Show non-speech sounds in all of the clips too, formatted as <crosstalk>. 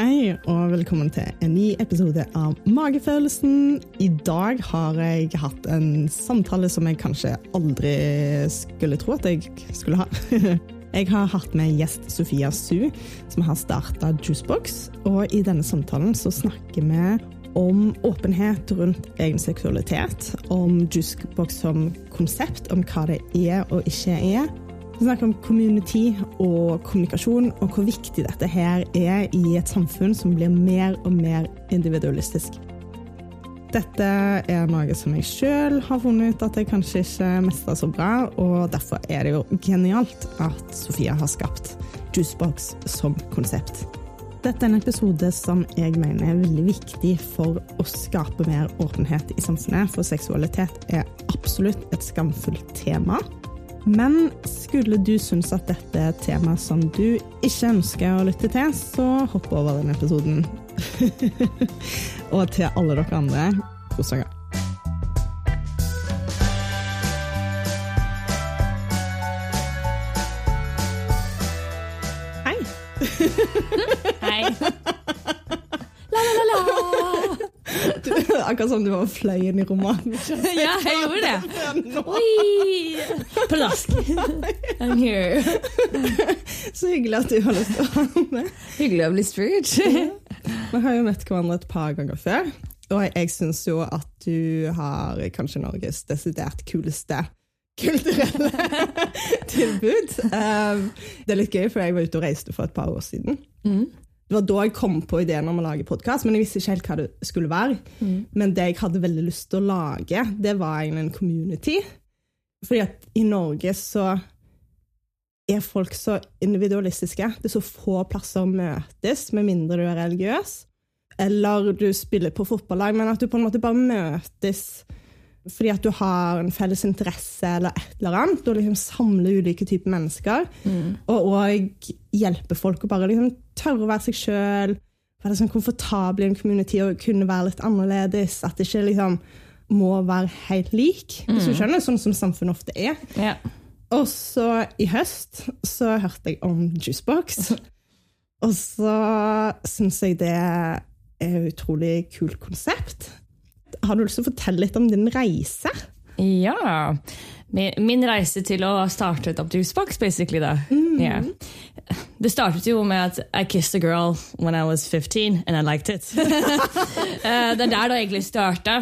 Hei, og velkommen til en ny episode av Magefølelsen. I dag har jeg hatt en samtale som jeg kanskje aldri skulle tro at jeg skulle ha. <laughs> Jeg har hatt med gjest Sofia Su, som har starta Juicebox. Og i denne samtalen så snakker vi om åpenhet rundt egen seksualitet, om Juicebox som konsept, om hva det er og ikke er. Vi snakker om community og kommunikasjon, og hvor viktig dette her er i et samfunn som blir mer og mer individualistisk. Dette er noe som jeg sjøl har funnet ut at jeg kanskje ikke mestrer så bra, og derfor er det jo genialt at Sofia har skapt Juicebox som konsept. Dette er en episode som jeg mener er veldig viktig for å skape mer åpenhet i samfunnet, for seksualitet er absolutt et skamfullt tema. Men skulle du synes at dette er et tema som du ikke ønsker å lytte til, så hopp over den episoden. <laughs> og til alle dere andre, kos dere. Akkurat som du var fløyen i romanen. <laughs> Ja, jeg gjorde det. Oi! Plask. <laughs> I'm here. Så hyggelig at du har lyst til å være med. Hyggelig å bli spurt. Vi har jo møtt hverandre et par ganger før, og jeg syns jo at du har kanskje Norges desidert kuleste kulturelle <laughs> tilbud. Um, det er litt gøy, for jeg var ute og reiste for et par år siden. Mm. Det var da jeg kom på ideen om å lage podkast, men jeg visste ikke helt hva det skulle være. Men det jeg hadde veldig lyst til å lage, det var egentlig en community. Fordi at i Norge så er folk så individualistiske. Det er så få plasser å møtes, med mindre du er religiøs. Eller du spiller på fotballag, men at du på en måte bare møtes fordi at du har en felles interesse eller et eller annet, og liksom samle ulike typer mennesker. Og, òg hjelpe folk å bare liksom tørre å være seg sjøl, være sånn komfortabel i en community og kunne være litt annerledes. At det ikke liksom må være helt lik, hvis du skjønner, sånn som samfunnet ofte er. Yeah. Og så i høst så hørte jeg om Juicebox. <laughs> Og så syns jeg det er et utrolig kult konsept. Har du lyst til å fortelle litt om din reise? ja. Min, reise til å starte opp Juicebox, basically. da. Ja. Det startet jo med at I kissed a girl when I was 15, and I liked it. <laughs> Eh, det er der det egentlig starta,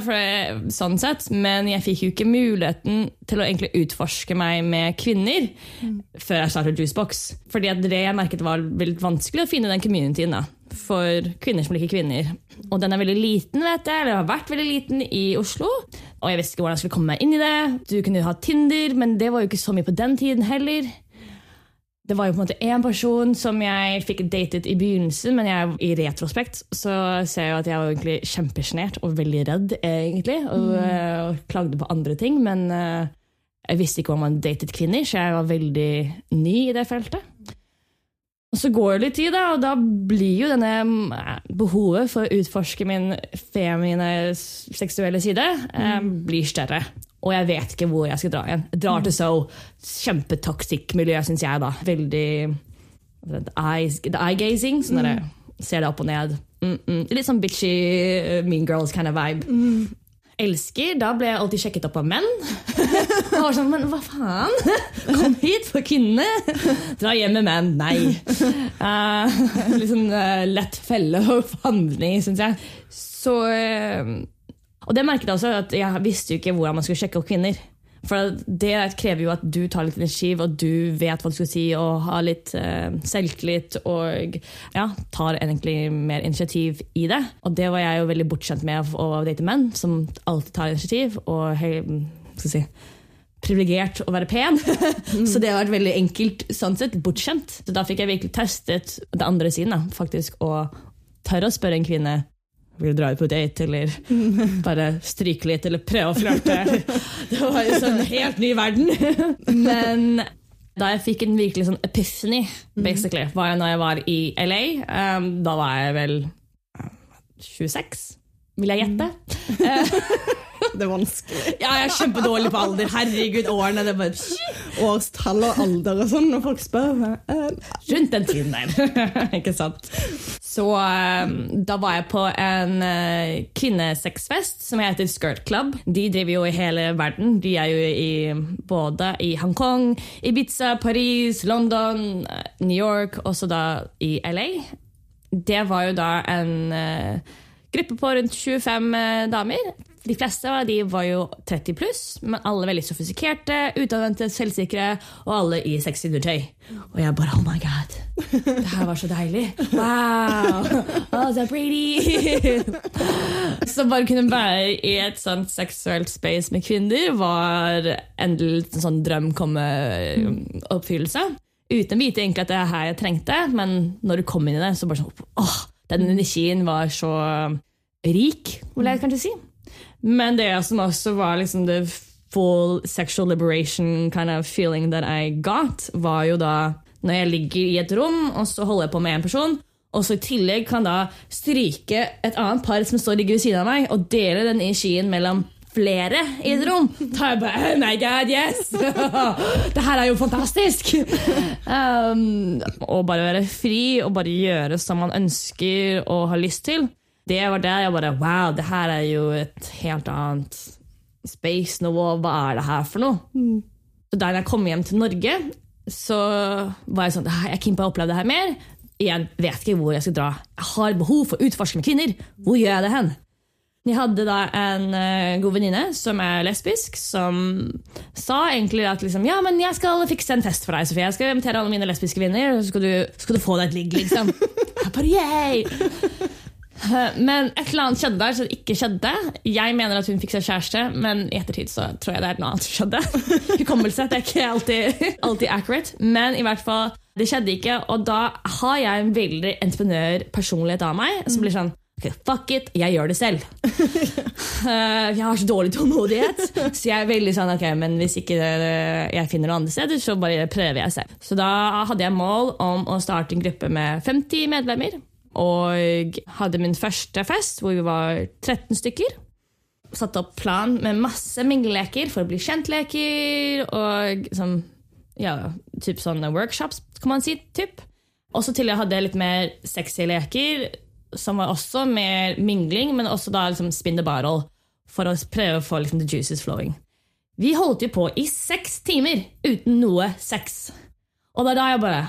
sånn sett, men jeg fikk jo ikke muligheten til å egentlig utforske meg med kvinner før jeg startet Juicebox. Fordi det jeg merket var veldig vanskelig å finne den communityen da, for kvinner som liker kvinner. Og den er veldig liten, vet jeg, eller har vært veldig liten i Oslo. Og jeg visste ikke hvordan jeg skulle komme meg inn i det. Du kunne jo ha Tinder, men det var jo ikke så mye på den tiden heller. Det var jo på en måte én person som jeg fikk datet i begynnelsen, men jeg, i retrospekt så ser jeg jo at jeg var egentlig kjempesjenert og veldig redd, egentlig, og, mm. og klagde på andre ting. Men eh, jeg visste ikke om man datet kvinner, så jeg var veldig ny i det feltet. Så går det litt tid, da, og da blir jo denne mm, behovet for å utforske min feminine seksuelle side eh, blir større. Og jeg vet ikke hvor jeg skal dra igjen. Jeg drar til So. Kjempetoxic miljø, syns jeg. da. Veldig the eye, the eye gazing. Sånn mm. Ser det opp og ned. Mm -mm. Litt sånn bitchy uh, mean girls kind of vibe. Elsker. Da ble jeg alltid sjekket opp av menn. <laughs> Jeg var sånn, Men hva faen? <laughs> Kom hit for kvinnene! <laughs> Dra hjem med menn. Nei. Uh, litt sånn uh, lett felle havne i, syns jeg. Så uh, Og det merket jeg også, at jeg visste jo ikke hvordan man skulle sjekke opp kvinner. For det krever jo at du tar litt initiativ, og du vet hva du skal si, og har litt eh, selvtillit, og ja, tar egentlig mer initiativ i det. Og det var jeg jo veldig bortskjemt med å date menn, som alltid tar initiativ, og hei, skal si, privilegert å være pen. <laughs> Så det har vært veldig enkelt, sånn sett, bortskjemt. Så da fikk jeg virkelig testet det andre siden, da, faktisk, og tørre å spørre en kvinne vil dra ut på date, eller <laughs> bare stryke litt, eller prøve å flørte. <laughs> Det var jo sånn helt ny verden. <laughs> Men da jeg fikk en virkelig sånn epiphany, basically, var jeg når jeg var i LA. Um, da var jeg vel uh, 26, vil jeg gjette. Det er vanskelig. Ja, jeg er kjempedårlig på alder. Herregud, årene det bare Årstall og alder og sånn, når folk spør. Rundt den tiden der. Ikke sant? Så eh, da var jeg på en uh, kvinnesexfest som heter Skirt Club. De driver jo i hele verden. De er jo i, både i Hongkong, Ibiza, Paris, London, New York, også da i LA. Det var jo da en uh, gruppe på rundt 25 damer de fleste av de var jo 30 pluss, men alle veldig sofistikerte, utadvendte, selvsikre, og alle i sexy undertøy. Og jeg bare oh my god, det her var så deilig. Wow! Oh, so pretty! <laughs> så bare kunne være i et sånt seksuelt space med kvinner var endelig en sånn drøm komme oppfyllelse. Uten å vite egentlig at det er her jeg trengte, men når du kom inn i det, så bare sånn åh, den energien var så rik, vil jeg kanskje si. Men det som også var liksom the full sexual liberation kind of feeling that I got, var jo da når jeg ligger i et rom og så holder jeg på med én person, og så i tillegg kan da stryke et annet par som står ligger ved siden av meg, og dele den i skien mellom flere i et rom. <laughs> Da er jeg bare Oh my God, yes! <laughs> det her er jo fantastisk! <laughs> Um, å bare være fri og bare gjøre som man ønsker og har lyst til det var der jeg bare Wow, det her er jo et helt annet space-nivå. Hva er det her for noe? Mm. Så Da jeg kom hjem til Norge, så var jeg sånn Jeg er keen på å oppleve det her mer. Jeg vet ikke hvor jeg skal dra. Jeg har behov for å utforske med kvinner. Hvor gjør jeg det hen? Jeg hadde da en uh, god venninne som er lesbisk, som sa egentlig at liksom, ja, men jeg skal fikse en fest for deg, Sofie. Jeg skal invitere alle mine lesbiske venner, og så skal du, skal du få deg et ligg. liksom. <laughs> Jeg bare, yay! <laughs> Men et eller annet skjedde der som ikke skjedde. Jeg mener at hun fikk seg kjæreste, men i ettertid så tror jeg det er noe annet som skjedde. <laughs> Hukommelse er ikke alltid, <laughs> alltid, accurate, men i hvert fall, det skjedde ikke. Og da har jeg en veldig entreprenørpersonlighet av meg som blir sånn Okay, fuck it, jeg gjør det selv. Uh, jeg har så dårlig tålmodighet, så jeg er veldig sånn ok, men hvis ikke jeg finner noe andre steder, så bare prøver jeg selv. Så da hadde jeg mål om å starte en gruppe med 50 medlemmer og hadde min første fest hvor vi var 13 stykker. Satte opp plan med masse mingleleker for å bli kjent-leker og sånn, ja, typ sånne workshops, kan man si. Typ. Også til jeg hadde litt mer sexy leker, som var også mer mingling, men også da liksom spin the bottle for å prøve å få liksom, the juices flowing. Vi holdt jo på i seks timer uten noe sex. Og det er da jeg bare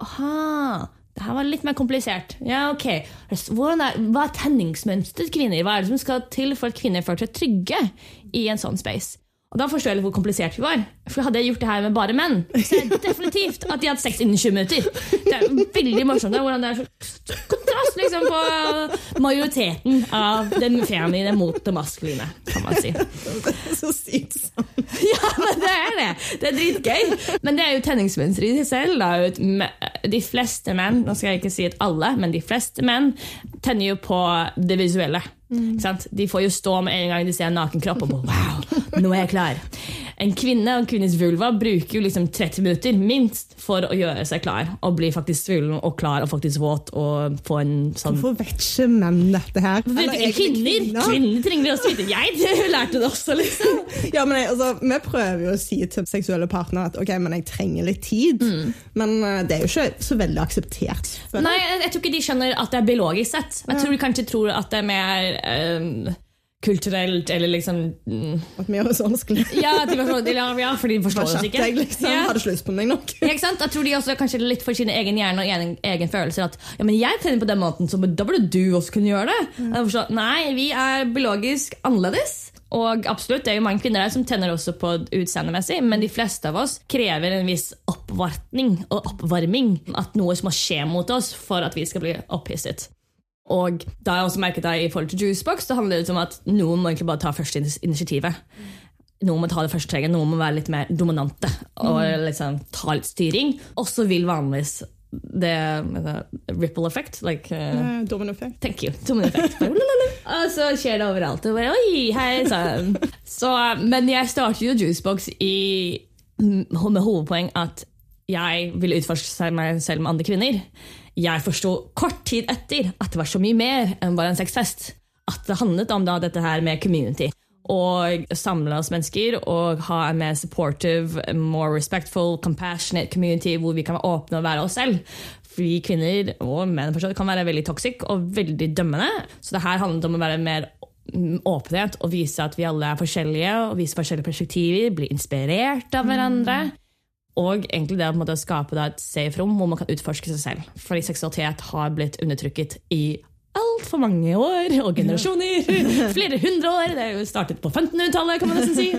Aha! Her var litt mer komplisert. Ja, ok. Er, hva er tenningsmønsteret til kvinner? Hva er det som skal til for at kvinner føler seg trygge i en sånn space? Og Da forstår jeg litt hvor komplisert vi var. For Hadde jeg gjort det her med bare menn, så er det definitivt at de hadde sex innen 20 minutter. Det er veldig morsomt hvordan det er så kontrast liksom, på majoriteten av det feminine mot det maskuline, kan man si. Det er så sykt sant. Ja, men det er det. Det er dritgøy. Men det er jo tenningsmønsteret i seg selv. Da. De fleste menn, nå skal jeg ikke si at alle, men de fleste menn tenner jo på det visuelle. Mm. De får jo stå med en gang de ser en naken kropp og bare wow, nå er jeg klar. En kvinne og en kvinnes vulva bruker jo liksom 30 minutter minst for å gjøre seg klar og bli faktisk svullen og klar og faktisk våt. og få en sånn... Hvorfor vet ikke menn dette her? Kvinner, kvinner, kvinner trenger også vite Jeg <laughs> lærte det også, liksom. <laughs> ja, men jeg, altså, Vi prøver jo å si til seksuelle partnere at ok, men jeg trenger litt tid. Mm. Men uh, det er jo ikke så veldig akseptert. Nei, jeg, jeg tror ikke de skjønner at det er biologisk sett. Jeg tror de kanskje tror at det er mer uh, kulturelt, eller liksom mm. At vi gjør så vanskelig. <laughs> ja, forstår, ja, for de forstår oss ikke. Jeg liksom, ja. hadde lyst på meg nok. ja, ikke sant? Jeg tror de også kanskje litt for sin egen hjerne og egen, egen følelse at ja, men jeg tenner på den måten, så da burde du også kunne gjøre det. Mm. Forstår, nei, vi er biologisk annerledes. Og absolutt, Det er jo mange kvinner der som tenner også på utseendemessig, men de fleste av oss krever en viss oppvartning og oppvarming. At noe må skje mot oss for at vi skal bli opphisset. Og da har jeg også merket det i forhold til Juicebox så handler det om at noen må egentlig bare ta første initiativet. Noen må ta det første treget, noen må være litt mer dominante og liksom ta litt styring. Og så vil vanligvis det, det ripple effect. Like, uh, domino effect. Thank you. Domino effect. <laughs> og så skjer det overalt. Og bare, Oi, hei, så, men jeg startet jo Juicebox i, med hovedpoeng at jeg ville utforske meg selv med andre kvinner. Jeg forsto kort tid etter at det var så mye mer enn bare en sexfest. At det handlet om da, dette her med community. Og samle oss mennesker og ha en mer supportive, more respectful, compassionate community hvor vi kan være åpne og være oss selv. vi kvinner og menn forstått, kan være veldig toxic og veldig dømmende. Så det her handlet om å være mer åpenhet og vise at vi alle er forskjellige og vise forskjellige perspektiver, bli inspirert av hverandre. Og egentlig det å måte skape da et safe rom hvor man kan utforske seg selv. Fordi seksualitet har blitt undertrykket i altfor mange år og generasjoner. <laughs> Flere hundre år. Det er jo startet på 1500-tallet, kan man nesten si.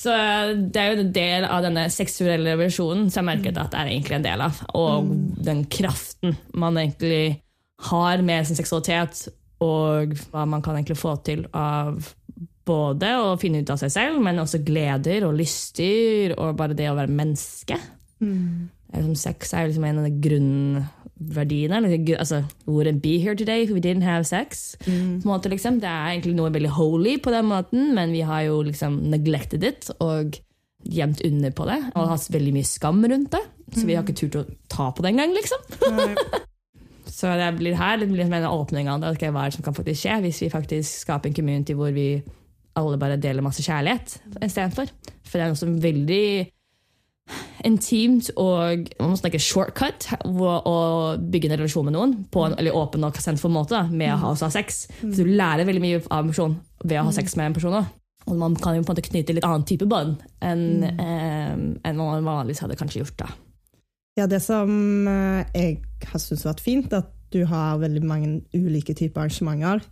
Så det er jo en del av denne seksuelle revolusjonen som jeg merket at det er egentlig en del av. Og den kraften man egentlig har med sin seksualitet, og hva man kan egentlig få til av både å finne ut av seg selv, men også gleder og lyster, og bare det å være menneske. Liksom, sex er jo liksom en av de grunnverdiene. Altså, wouldn't be here today if we didn't have sex. En måte, liksom. Det er egentlig noe veldig holy på den måten, men vi har jo liksom neglected it og gjemt under på det. Og hatt veldig mye skam rundt det. Så vi har ikke turt å ta på det engang, liksom. <laughs> Så det blir her det blir en åpning av det. Okay, hva er det som kan faktisk skje hvis vi faktisk skaper en community hvor vi alle bare deler masse kjærlighet istedenfor? For det er noe som er veldig intimt og man må snakke shortcut å bygge en relasjon med noen på en eller åpen og kjentfull måte da, med å ha, ha sex. For du lærer veldig mye av en person ved å ha sex med en person også. Og man kan jo på en måte knytte litt annen type bånd enn eh, en man vanligvis hadde kanskje gjort. da. Ja, det som eh, jeg har syntes har vært fint, at du har veldig mange ulike typer arrangementer.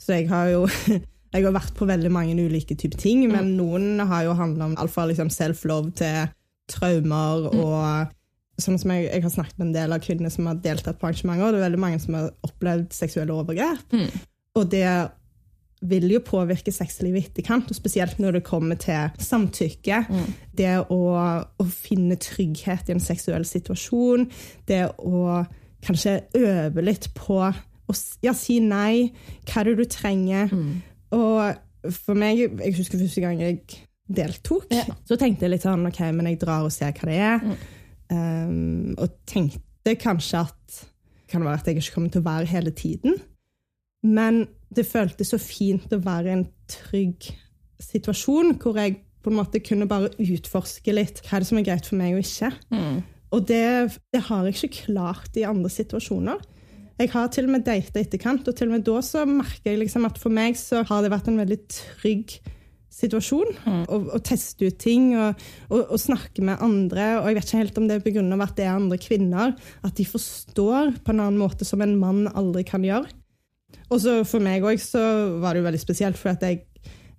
Så jeg har jo <laughs> jeg har vært på veldig mange ulike typer ting, men noen har jo handla om alt fra liksom self-love til traumer og Sånn som jeg, jeg har snakket med en del av kvinnene som har deltatt på arrangementer, og det er veldig mange som har opplevd seksuelle overgrep. Og det vil jo påvirke sexlivet i etterkant, og spesielt når det kommer til samtykke. Det å, å finne trygghet i en seksuell situasjon. Det å kanskje øve litt på å ja, si nei. Hva er det du trenger? Og for meg, jeg husker første gang jeg deltok, Ja. så tenkte jeg litt sånn OK, men jeg drar og ser hva det er. Um, og tenkte kanskje at kan det være at jeg ikke kommer til å være hele tiden. Men det føltes så fint å være i en trygg situasjon, hvor jeg på en måte kunne bare utforske litt hva er det som er greit for meg og ikke. Og det, det har jeg ikke klart i andre situasjoner. Jeg har til og med data etterkant, og til og med da så merker jeg liksom at for meg så har det vært en veldig trygg situasjon. Å teste ut ting og, og, og snakke med andre. Og jeg vet ikke helt om det er pga. at det er andre kvinner. At de forstår på en annen måte som en mann aldri kan gjøre. Og så for meg òg så var det jo veldig spesielt, for at jeg,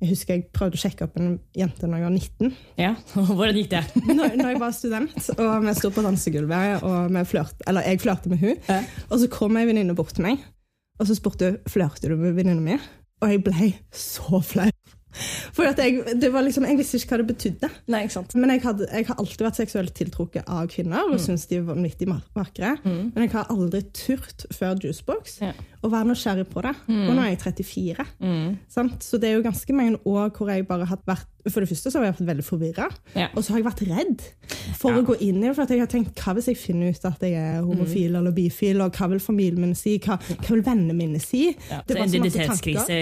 jeg husker jeg prøvde å sjekke opp en jente når jeg var 19. Ja, <laughs> Hvordan gikk det? Når, når jeg var student, og vi sto på dansegulvet, og flørt, eller jeg flørte med hun, Ja. og så kom ei venninne bort til meg, og så spurte hun flørte du med venninna mi. Og jeg ble så flau. For jeg, det var liksom, jeg visste ikke hva det betydde. Nei? Men jeg, hadde, jeg har alltid vært seksuelt tiltrukket av kvinner og syntes de var vanvittig vakre. Mm. Men jeg har aldri turt før Juicebox Ja. å være nysgjerrig på det. Og nå er jeg 34. Sant? Så det er jo ganske mange år hvor jeg bare har vært For det første så har jeg vært veldig forvirra. Ja. Og så har jeg vært redd for Ja. å gå inn i det. For jeg har tenkt hva hvis jeg finner ut at jeg er homofil eller bifil, og hva vil familien min si? Hva, hva vil vennene mine si? Ja, Det så Identitetskrise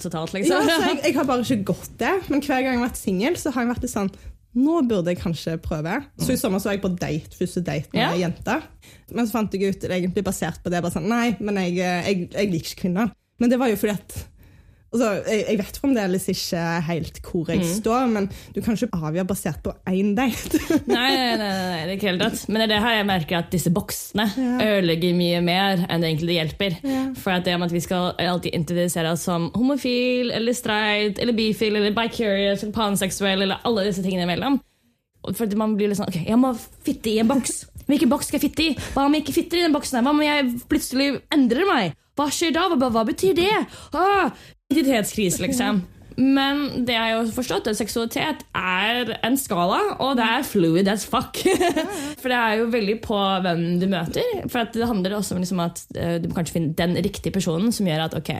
totalt, Ja, liksom? så jeg, <laughs> jeg har bare ikke gått det. Men hver gang jeg har vært singel, så har jeg vært litt sånn Nå burde jeg kanskje prøve. Så i sommer så var jeg på date, første date med Ja. ei jente. Men så fant jeg ut, egentlig basert på det, bare sånn Nei, men jeg, jeg, jeg liker ikke kvinner. Men det var jo fordi at altså, jeg, jeg vet fremdeles ikke helt hvor jeg står, men du kan ikke avgjøre basert på én date. <laughs> Nei, nei, nei, nei, ikke helt rett. Men det er det her jeg merker at disse boksene ødelegger mye mer enn det egentlig hjelper. hjelper. For at det om at vi skal alltid identifisere oss som homofil, eller streit, eller bifil, eller bicurious, eller panseksuell, eller alle disse tingene imellom. For man blir litt sånn, ok, jeg må fitte i en boks. Hvilken boks skal jeg fitte i? Hva om jeg ikke fitter i den boksen? her? Hva om jeg plutselig endrer meg? Hva skjer da? Hva, hva betyr det? Ah, identitetskrise, liksom. Men det er jo forstått at seksualitet er en skala, og det er fluid as fuck. <laughs> For det er jo veldig på hvem du møter. For det handler også om liksom at eh, du må kanskje finne den riktige personen som gjør at ok,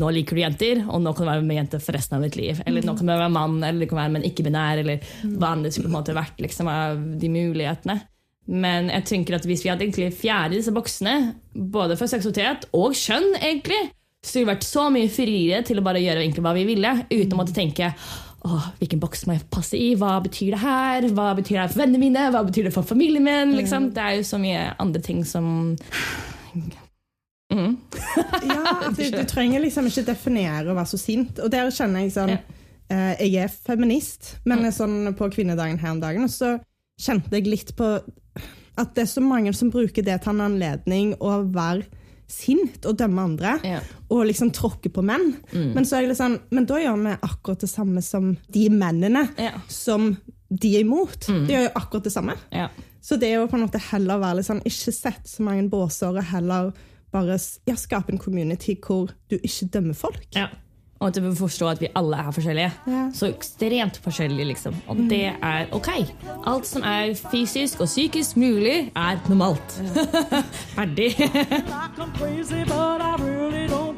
nå liker du jenter, og nå kan du være med jenter for resten av ditt liv. Eller nå kan du være mann, eller du kan være med en ikke-binær, eller hva enn det skulle på en måte vært liksom, av de mulighetene. Men jeg tenker at hvis vi hadde egentlig fjerde disse boksene, både for seksualitet og kjønn, egentlig, så ville har vært så mye friere til å bare gjøre egentlig hva vi ville, uten å måtte tenke Åh, hvilken boks må jeg passe i? Hva betyr det her? Hva betyr det for vennene mine? Hva betyr det for familien min? Liksom? Det er jo så mye andre ting som mm. <laughs> Ja, du, du, trenger liksom ikke definere å være så sint. Og der kjenner jeg sånn Ja. eh, Jeg er feminist, men sånn på kvinnedagen her om dagen, og så kjente jeg litt på at det er så mange som bruker det til en anledning å være sint og dømme andre. Ja. Og liksom tråkke på menn. Men, så er jeg liksom, men da gjør vi akkurat det samme som de mennene Ja. som de er imot. De gjør jo akkurat det samme. Ja. Så det er jo på en måte heller være litt sånn, ikke sett så mange båser, og heller bare ja, skape en community hvor du ikke dømmer folk. Ja. Og at du vil forstå at vi alle er forskjellige. Ja. Så ekstremt forskjellige, liksom. Og det er ok. Alt som er fysisk og psykisk mulig, er normalt. <laughs> Ferdig. <laughs>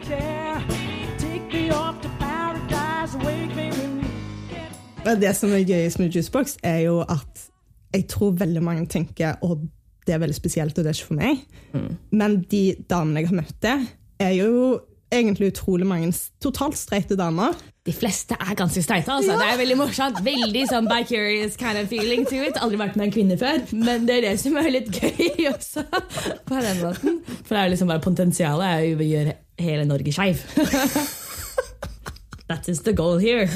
get Men Det som er gøyest med Juicebox, er jo at jeg tror veldig mange tenker at det er veldig spesielt, og det er ikke for meg. Men de damene jeg har møtt er jo egentlig utrolig mange totalt streite damer. De fleste er ganske streite. Altså. Det er veldig morsomt. Veldig sånn by curious kind of feeling to it. Aldri vært med en kvinne før, men det er det som er litt gøy også. På den måten. For det er jo liksom bare potensialet er jo å gjøre hele Norge skeiv. That is the goal here.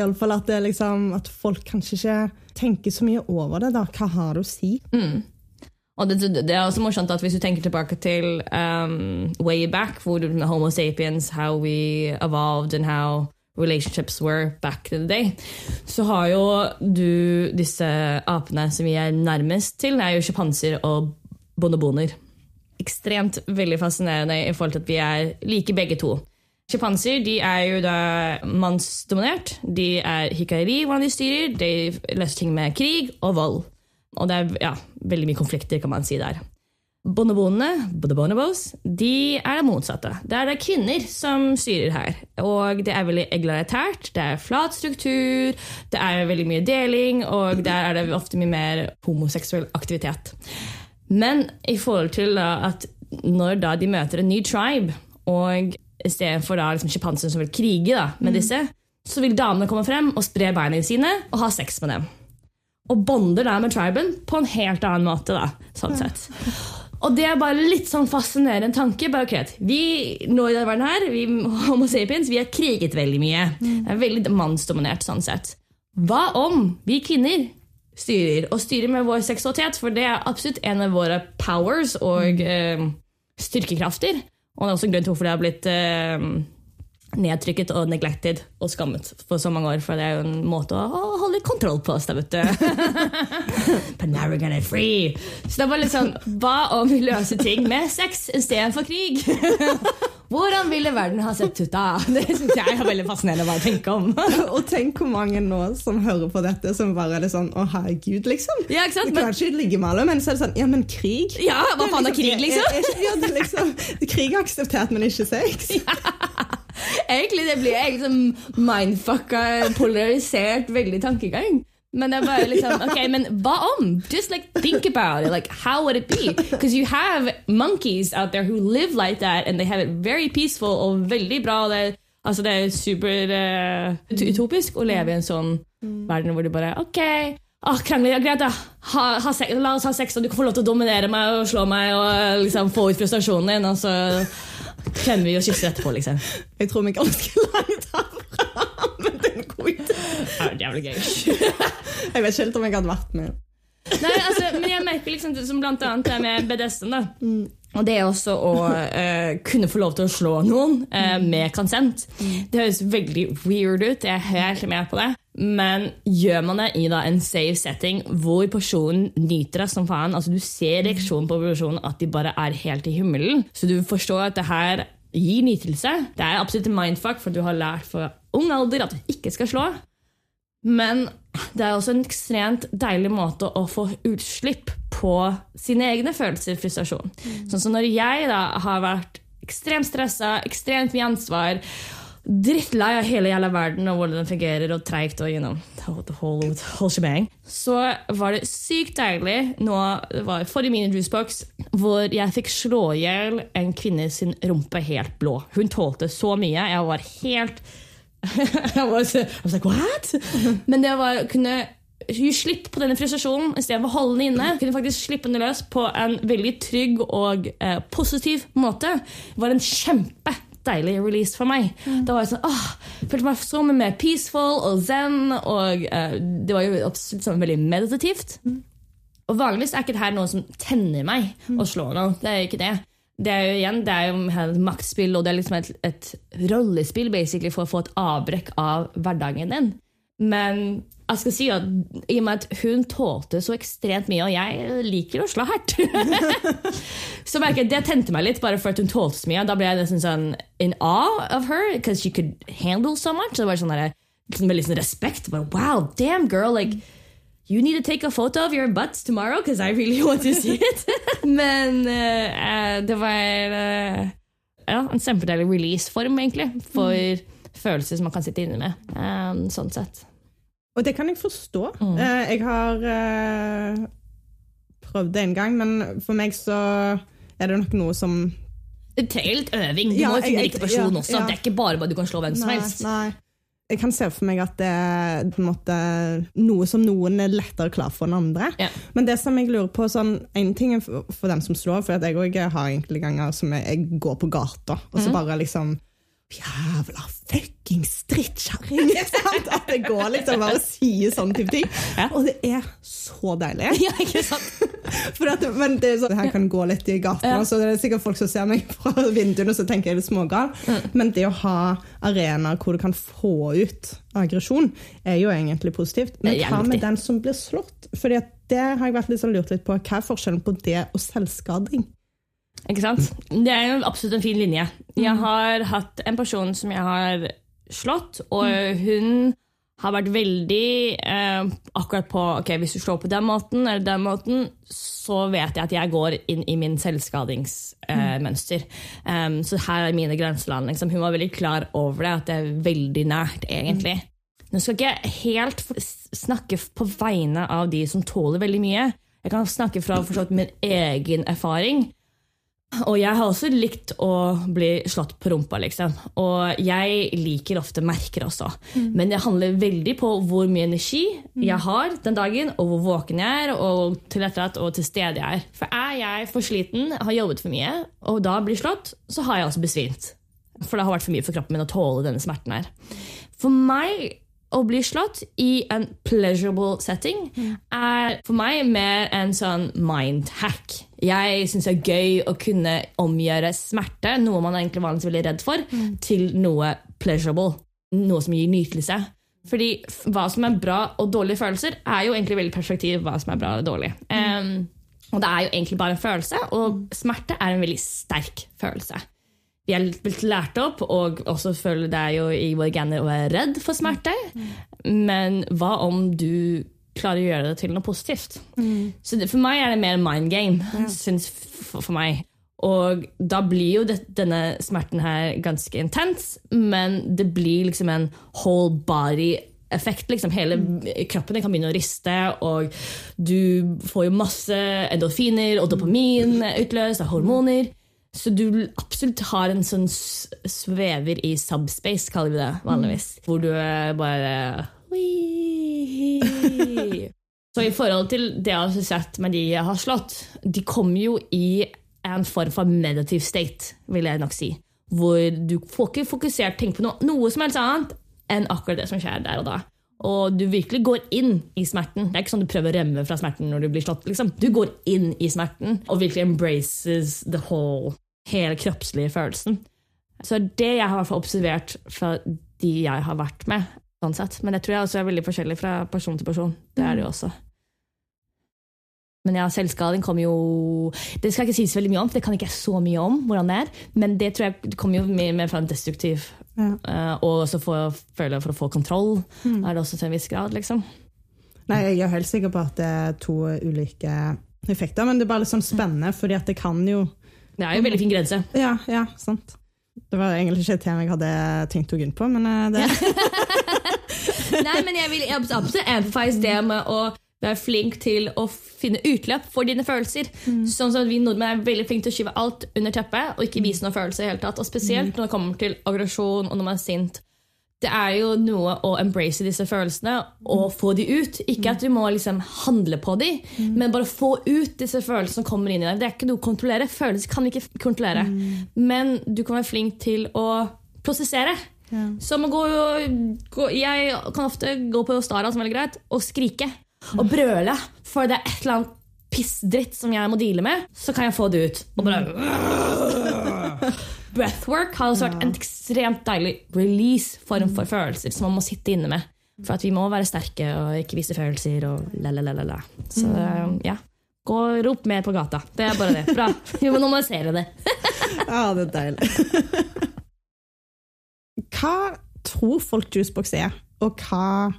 Iallfall at, det liksom, at folk kanskje ikke tenker så mye over det. da. Hva har det å si? Og det, det er også morsomt at hvis du tenker tilbake til um, way back, hvor Homo sapiens, how we evolved and how relationships were back in the day, så har jo du disse apene som vi er nærmest til, det er jo sjimpanser og bonoboner. Ekstremt veldig fascinerende i forhold til at vi er like begge to. Sjimpanser er jo da mannsdominert. De er hikari hvordan de styrer. De løser ting med krig og vold. Og det er ja, veldig mye konflikter, kan man si der. Bonobonene, the bonobos, de er det motsatte. Det er det kvinner som styrer her. Og det er veldig egalitært, det er flat struktur, det er veldig mye deling, og der er det ofte mye mer homoseksuell aktivitet. Men i forhold til at når da de møter en ny tribe, og istedenfor liksom sjimpansen som vil krige da, med disse, så vil damene komme frem og spre beina sine og ha sex med dem og bonder der med triben på en helt annen måte. da, sånn sett. Og det er bare litt sånn fascinerende tanke. bare ok, Vi nå i denne verden her, vi homo sapiens, vi har kriget veldig mye. Det er veldig mannsdominert sånn sett. Hva om vi kvinner styrer, og styrer med vår seksualitet? For det er absolutt en av våre powers og eh, styrkekrafter. Og det er også en grunn til hvorfor det har blitt eh, nedtrykket og neglected og skammet for så mange år. For det er jo en måte å holde kontroll på oss, da, vet du. But now we're gonna free. Så det var litt sånn Hva om vi løser ting med sex istedenfor krig? <laughs> Hvordan ville verden ha sett ut da? <laughs> Det syns jeg er veldig fascinerende å bare tenke om. <laughs> Og tenk hvor mange nå som hører på dette, som bare er det sånn Å, herregud, liksom. Ja, ikke sant? Du kan ikke ligge med alle, men så er det sånn Ja, men krig? Ja, hva faen er krig, liksom? Er, er, er, er liksom krig er akseptert, men ikke sex. Egentlig det blir egentlig liksom mindfucka, polarisert, veldig tankegang. Men det er bare liksom, ok, men hva om? Just like think about it. Like, how would it be? Because you have monkeys out there who live like that, and they have it very peaceful og veldig bra. Det, altså, det er super uh, utopisk å leve i en sånn verden hvor du bare Ok, ah, krangler, ja, greit, da. Ha, ha sex, la oss ha sex, og du kan få lov til å dominere meg og slå meg og liksom få ut frustrasjonen din, og så klemmer vi og kysser etterpå, liksom. Jeg tror vi er ganske langt herfra, men det er en god idé. Det er jævlig gøy. Jeg vet ikke helt om jeg hadde vært med. Nei, altså, men jeg merker liksom det som blant annet det med BDSM. da. Og det er også å uh, kunne få lov til å slå noen uh, med konsent. Det høres veldig weird ut, jeg er helt med på det. Men gjør man det i da, en safe setting hvor personen nyter det som faen, altså du ser reaksjonen på personen at de bare er helt i himmelen, så du forstår at det her gir nytelse. Det er absolutt en mindfuck, for du har lært fra ung alder at du ikke skal slå. Men det er også en ekstremt deilig måte å få utslipp på sine egne følelser og frustrasjon. Sånn som når jeg da har vært ekstremt stressa, ekstremt mye ansvar, drittlei av hele jævla verden og hvordan den fungerer, og treigt og you know, the whole, whole shebang, så var det sykt deilig nå det var forrige min juicebox hvor jeg fikk slå i hjel en kvinne sin rumpe helt blå. Hun tålte så mye. Jeg var helt I was, I like, what? Men det var kunne gi slipp på denne frustrasjonen istedenfor å holde den inne. Kunne faktisk slippe den løs på en veldig trygg og eh, positiv måte. Det var en kjempedeilig release for meg. Da var jeg sånn, åh, følte meg så mye mer peaceful og zen, og uh, det var jo absolutt sånn veldig meditativt. Og vanligvis er ikke det her noe som tenner meg å slå noen. Det er ikke det. Det er jo igjen, det er jo et maktspill, og det er liksom et, et rollespill basically, for å få et avbrekk av hverdagen din. Men jeg skal si at i og med at hun tålte så ekstremt mye, og jeg liker å slå hardt <laughs> Så merker jeg det tente meg litt, bare for at hun tålte så mye. Da ble jeg nesten sånn in awe of her, because she could handle so much. Så det var sånn der, liksom, med litt sånn respekt. Bare, wow, damn girl, like You need to take a photo of your butts tomorrow, because I really want to see it. <laughs> Men eh, det var uh, ja, en kjempedeilig release-form, egentlig, for følelser som man kan sitte inne med. Um, sånn sett. Og det kan jeg forstå. Eh, jeg har eh, prøvd det en gang, men for meg så er det nok noe som Det trenger litt øving. Du Ja, må jo finne riktig person ja, også. ja. Det er ikke bare bare du kan slå hvem som Nei, helst. nei. Jeg kan se for meg at det er måte noe som noen er lettere klar for enn andre. Men det som jeg lurer på, sånn, en ting er for, for den som slår, for at jeg òg har enkelte ganger som jeg, jeg går på gata, og så så bare liksom Jævla fucking strittkjerring! <laughs> At det går liksom bare å si sånne type ting. Ja. Og det er så deilig. <laughs> Ja, ikke sant? <laughs> At, men det er sånn, her kan gå litt i gaten, Ja. så det er sikkert folk som ser meg fra vinduene og så tenker jeg det er smågal. Mm. Men det å ha arenaer hvor du kan få ut aggresjon, er jo egentlig positivt. Men hva med den som blir slått? Fordi det har jeg vært litt sånn lurt litt på. Hva er forskjellen på det og selvskading? Ikke sant? Det er jo absolutt en fin linje. Jeg har hatt en person som jeg har slått, og hun har vært veldig eh, akkurat på ok, hvis du slår på den måten eller den måten, så vet jeg at jeg går inn i min selvskadingsmønster. Um, så her er mine grenseland. Liksom. Hun var veldig klar over det, at det er veldig nært, egentlig. Nå skal ikke jeg helt snakke på vegne av de som tåler veldig mye. Jeg kan snakke fra min egen erfaring. Og jeg har også likt å bli slått på rumpa, liksom. Og jeg liker ofte merker også. Men det handler veldig på hvor mye energi jeg har den dagen, og hvor våken jeg er, og til tilrettelagt og til stede jeg er. For er jeg for sliten, har jobbet for mye, og da blir slått, så har jeg også besvimt. For det har vært for mye for kroppen min å tåle denne smerten her. For meg å bli slått i en pleasurable setting er for meg mer en sånn mind hack. Jeg syns det er gøy å kunne omgjøre smerte, noe man egentlig vanligvis veldig redd for, til noe pleasurable. Noe som gir nytelse. Fordi hva som er bra og dårlige følelser, er jo egentlig veldig perspektiv hva som er bra og dårlig. Um, og det er jo egentlig bare en følelse, og smerte er en veldig sterk følelse vi er blitt lært opp, og også føler det er jo i våre gener å være redd for smerte. Men hva om du klarer å gjøre det til noe positivt? Så det, for meg er det mer mind game, syns for, for meg. Og da blir jo det, denne smerten her ganske intens, men det blir liksom en whole body effekt. Liksom. Hele kroppen kan begynne å riste, og du får jo masse endorfiner og dopamin utløst av hormoner. Så du absolutt har en sånn svever i subspace, kaller vi det vanligvis. Hvor du er bare <laughs> Så i forhold til det jeg har sett med de jeg har slått, de kommer jo i en form for meditative state, vil jeg nok si. Hvor du får ikke fokusert tenkt på noe, noe som helst annet enn akkurat det som skjer der og da. Og du virkelig går inn i smerten. Det er ikke sånn du prøver å rømme fra smerten når du blir slått. Liksom. Du går inn i smerten og virkelig embraces the whole, hele kroppslige følelsen. Så det jeg har hvert fall observert fra de jeg har vært med. Sånn sett. Men det tror jeg også er veldig forskjellig fra person til person. Det er det jo også. Men ja, selvskading kommer jo Det skal ikke sies veldig mye om, for det kan ikke jeg så mye om. hvordan det er, Men det tror jeg kommer jo mye mer fra en destruktiv Ja. uh, Og også for, føler jeg for å få kontroll. Er det også til en viss grad, liksom. Nei, jeg er helt sikker på at det er to ulike effekter, men det er bare litt sånn spennende, fordi at det kan jo Det er jo en veldig fin grense. Ja, ja, sant. Det var egentlig ikke et tema jeg hadde tenkt å gå inn på, men eh, det <laughs> Nei, men jeg vil absolutt emphasize det med å være flink til å finne utløp for dine følelser. Sånn som at Vi nordmenn er veldig flinke til å skyve alt under teppet og ikke vise noen følelser. i hele tatt. Og Spesielt når det kommer til aggresjon og når man er sint. det er jo noe å embrace disse følelsene og få de ut. Ikke at du må liksom handle på de, men bare få ut disse følelsene som kommer inn i deg. Det er ikke noe å kontrollere. Følelser kan vi ikke kontrollere. Men du kan være flink til å prosessere. Som å gå, gå Jeg kan ofte gå på Stara, som er veldig greit, og skrike. Og brøle. For det er et eller annet pissdritt som jeg må deale med, så kan jeg få det ut. Og bare <laughs> Breathwork har også vært en ekstremt deilig release-form for følelser som man må sitte inne med. For at vi må være sterke og ikke vise følelser og la-la-la-la. Så ja. Gå og rop mer på gata. Det er bare det. Bra. Vi må normalisere det. <laughs> Ja, det er deilig. <laughs> hva tror folk Juicebox er, og hva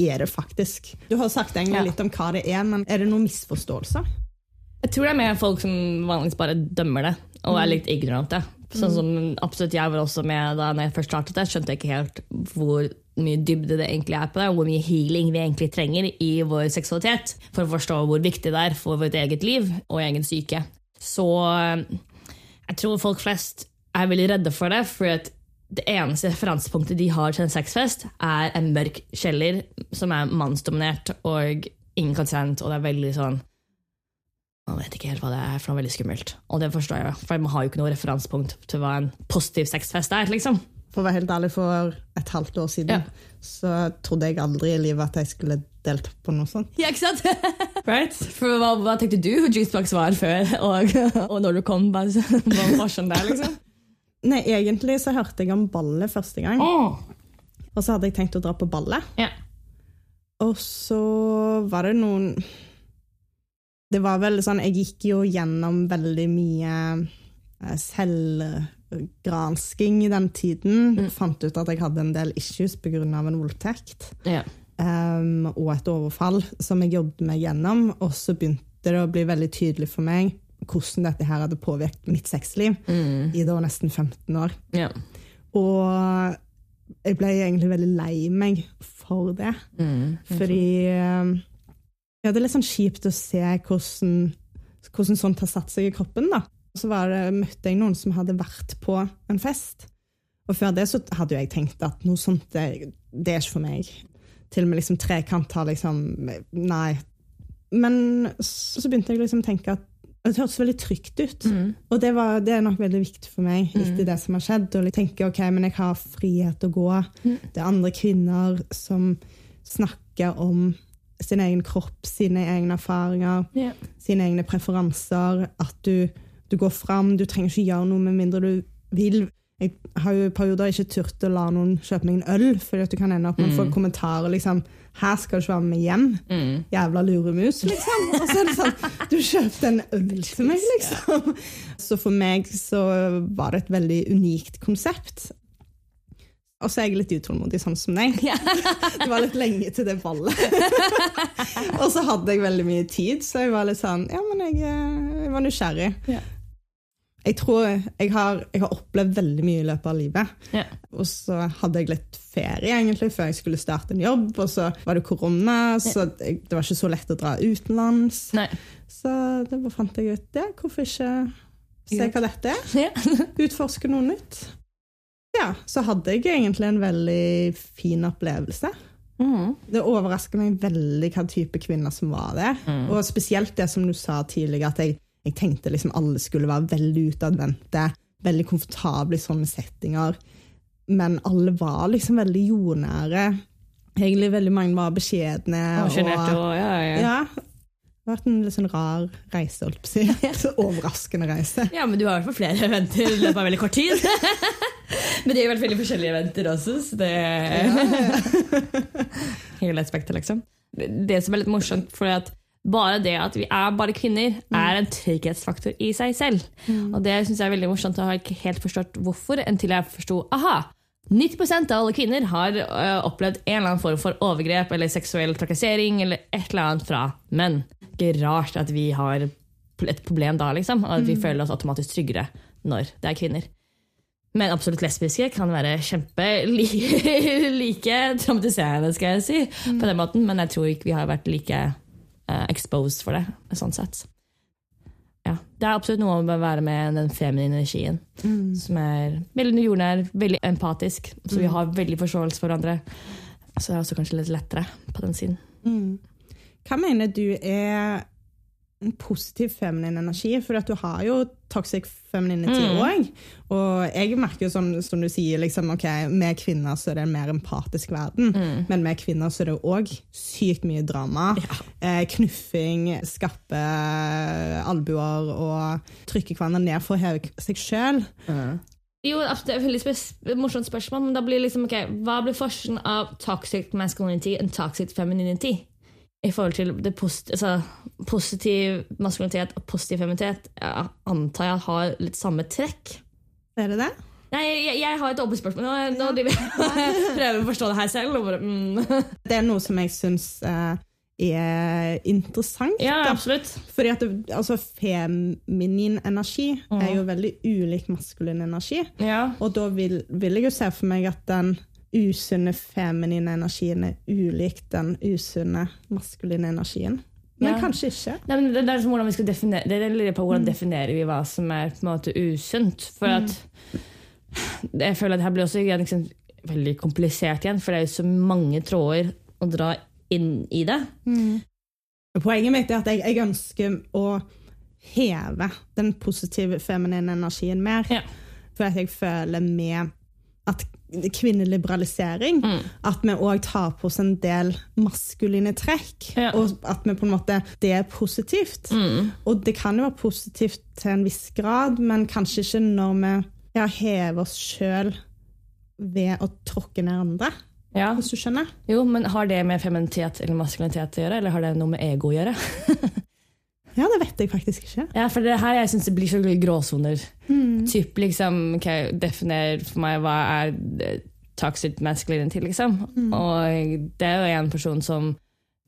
er det faktisk? Du har sagt egentlig litt om hva det er, men er det noen misforståelser? Jeg tror det er mer folk som vanligvis bare dømmer det og er litt ignorante. Sånn som absolutt jeg var også med da når jeg først startet det. Skjønte jeg ikke helt hvor mye dybde det egentlig er på det, og hvor mye healing vi egentlig trenger i vår seksualitet for å forstå hvor viktig det er for vårt eget liv og egen syke. Så eh, jeg tror folk flest er veldig redde for det, for at det eneste referansepunktet de har til en sexfest, er en mørk kjeller som er mannsdominert og ingen konsent, og det er veldig sånn man vet ikke helt hva det er, for det er veldig skummelt. Og det forstår jeg, for man har jo ikke noe referansepunkt til hva en positiv sexfest er. liksom. For å være helt ærlig, for et halvt år siden Ja. så trodde jeg aldri i livet at jeg skulle delt på noe sånt. Ja, ikke sant? <laughs> right? For hva, hva tenkte du Juicebox var før, og, og når du kom? Bare, var sånn der, liksom? Nei, egentlig så hørte jeg om ballet første gang, og så hadde jeg tenkt å dra på ballet. Yeah. Og så var det noen Det var vel sånn Jeg gikk jo gjennom veldig mye eh, selvgransking i den tiden. Fant ut at jeg hadde en del issues pga. en voldtekt. Yeah. um, og et overfall som jeg jobbet meg gjennom. Og så begynte det å bli veldig tydelig for meg hvordan dette her hadde påvirket mitt sexliv i da nesten 15 år. Ja. Og jeg ble egentlig veldig lei meg for det. Fordi um, ja, det er litt sånn kjipt å se hvordan, hvordan sånt har satt seg i kroppen. da. Så var det, møtte jeg noen som hadde vært på en fest. Og før det så hadde jeg tenkt at noe sånt, det, det er ikke for meg. Til og med liksom trekant har liksom Nei. Men så, så begynte jeg liksom å tenke at det hørtes veldig trygt ut. Og det, var, det er nok veldig viktig for meg etter det som har skjedd. Jeg tenker ok, men jeg har frihet til å gå. Det er andre kvinner som snakker om sin egen kropp, sine egne erfaringer, yeah. sine egne preferanser. At du, du går fram. Du trenger ikke gjøre noe med mindre du vil. Jeg har jo i perioder ikke turt å la noen kjøpe meg en øl, fordi at du kan ende opp med å få kommentarer liksom 'Her skal du ikke være med hjem. Jævla luremus', liksom. Og så er det sånn 'Du kjøpte en øl til meg', liksom. Så for meg så var det et veldig unikt konsept. Og så er jeg litt utålmodig, sånn som deg. Det var litt lenge til det ballet. og så hadde jeg veldig mye tid, så jeg var litt sånn Ja, men jeg, eh, jeg var nysgjerrig. Ja. Jeg tror jeg har, jeg har opplevd veldig mye i løpet av livet. Ja. Og så hadde jeg litt ferie egentlig før jeg skulle starte en jobb, og så var det korona, så jeg, det var ikke så lett å dra utenlands. Nei. Så da fant jeg ut det. hvorfor ikke se hva dette er? Ja. <laughs> Utforske noe nytt. Ja, så hadde jeg egentlig en veldig fin opplevelse. Mm. Det overrasker meg veldig hva type kvinner som var der. Og spesielt det som du sa tidligere, at jeg, jeg tenkte liksom alle skulle være veldig utadvendte, veldig komfortable i sånne settinger. Men alle var liksom veldig jordnære. Egentlig veldig mange var beskjedne. Og sjenerte og ja, ja. ja, det har vært en litt sånn rar reise, holdt på å si. <laughs> Overraskende reise. Ja, men du har i hvert fall flere eventer i løpet av veldig kort tid. <laughs> men det er jo veldig forskjellige eventer også, så det <laughs> Hele spekteret, liksom. Det som er litt morsomt, for at bare det at vi er bare kvinner, er en trygghetsfaktor i seg selv. Og det syns jeg er veldig morsomt, jeg har ikke helt forstått hvorfor, inntil jeg forsto aha, 90% av alle kvinner har ø, opplevd en eller annen form for overgrep eller seksuell trakassering eller et eller annet fra menn. Ikke rart at vi har et problem da, liksom, og at vi føler oss automatisk tryggere når det er kvinner. Men absolutt lesbiske kan være kjempe <laughs> like, like traumatiserende, skal jeg si, på den måten, men jeg tror ikke vi har vært like exposed for det, sånn sett. ja, det er absolutt noe med å være med den feminine energien. Som er veldig jordnær, veldig empatisk, så vi har veldig forståelse for hverandre. Så det er også kanskje litt lettere på den siden. Hva mener du er en positiv feminin energi? For at du har jo toxic femininity òg. Og jeg merker jo som, som du sier, liksom, ok, med kvinner så er det en mer empatisk verden. Men med kvinner så er det òg sykt mye drama. Eh, knuffing, skarpe albuer og trykke hverandre ned for å heve seg sjøl. Jo, det er et veldig spes- morsomt spørsmål, men da blir liksom, ok, hva blir forskjellen av toxic masculinity og toxic femininity? I forhold til det posit altså, positiv maskulinitet og positiv feminitet, jeg antar jeg har litt samme trekk. Er det det? Nei, jeg, jeg har et åpent spørsmål. Nå, nå driver jeg <laughs> prøver å forstå det her selv. Bare, mm. Det er noe som jeg syns uh, er interessant. Ja, da. absolutt. Fordi at det, altså, feminin energi er jo veldig ulik maskulin energi. Ja. Og da vil, vil jeg jo se for meg at den usunne feminine energien er ulik den usunne maskuline energien. Men Ja. kanskje ikke. Nei, men det, det er som hvordan vi skal definere det lurer på hvordan definerer vi hva som er på en måte usunt. For at jeg føler at det her blir også liksom, veldig komplisert igjen, for det er jo så mange tråder å dra inn i det. Poenget mitt er at jeg, jeg ønsker å heve den positive feminine energien mer. Ja. For at jeg føler med at kvinneliberalisering At vi òg tar på oss en del maskuline trekk. Ja. Og at vi på en måte, det er positivt. Og det kan jo være positivt til en viss grad, men kanskje ikke når vi ja, hever oss sjøl ved å tråkke ned andre. Ja. Hvis du skjønner? Jo, men har det med feminitet eller maskulinitet å gjøre, eller har det noe med ego å gjøre? <laughs> Ja, det vet jeg faktisk ikke. Ja, for det er her jeg synes det blir så gråsoner. Typ liksom, okay, definer for meg hva er eh, toxic masculinity, liksom. Og det er jo en person som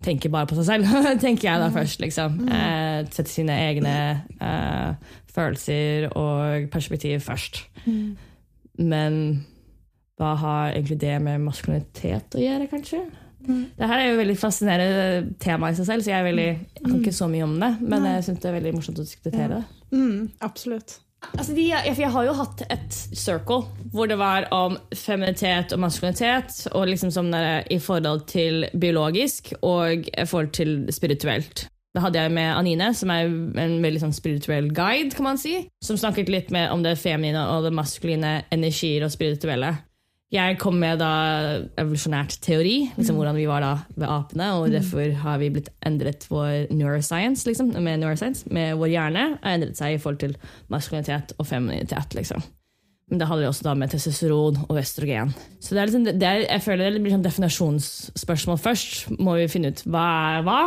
tenker bare på seg selv, <laughs> tenker jeg da først, liksom. Eh, setter sine egne eh, følelser og perspektiv først. Men hva har egentlig det med maskulinitet å gjøre, kanskje? Det her er jo veldig fascinerende tema i seg selv, så jeg, er veldig, jeg kan ikke så mye om det. Men jeg syns det er veldig morsomt å diskutere det. Mm, absolutt. Altså, de, jeg, jeg har jo hatt et circle hvor det var om feminitet og maskulinitet, og liksom som der, i forhold til biologisk og i forhold til spirituelt. Da hadde jeg med Anine, som er en veldig sånn spirituell guide, kan man si, som snakket litt mer om det feminine og det maskuline energier og spirituelle. Jeg kom med da evolusjonært teori, liksom hvordan vi var da ved apene, og derfor har vi blitt endret vår neuroscience, liksom, med neuroscience, med vår hjerne, har endret seg i forhold til maskulinitet og femininitet, liksom. Men det handler også da med testosteron og østrogen. Så det er liksom, det er, jeg føler det blir sånn definasjonsspørsmål først. Må vi finne ut hva er hva?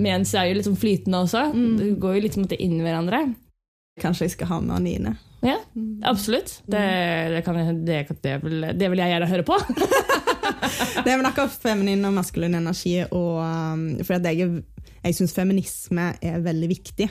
Mens det er jo litt sånn flytende også. Det går jo litt inn i hverandre. Kanskje jeg skal ha med Anine. Ja, absolutt. Det, det, kan, det, det, vil, det vil jeg gjerne høre på. Det er vel akkurat feminin og maskulin energi, og, um, for jeg, jeg syns feminisme er veldig viktig.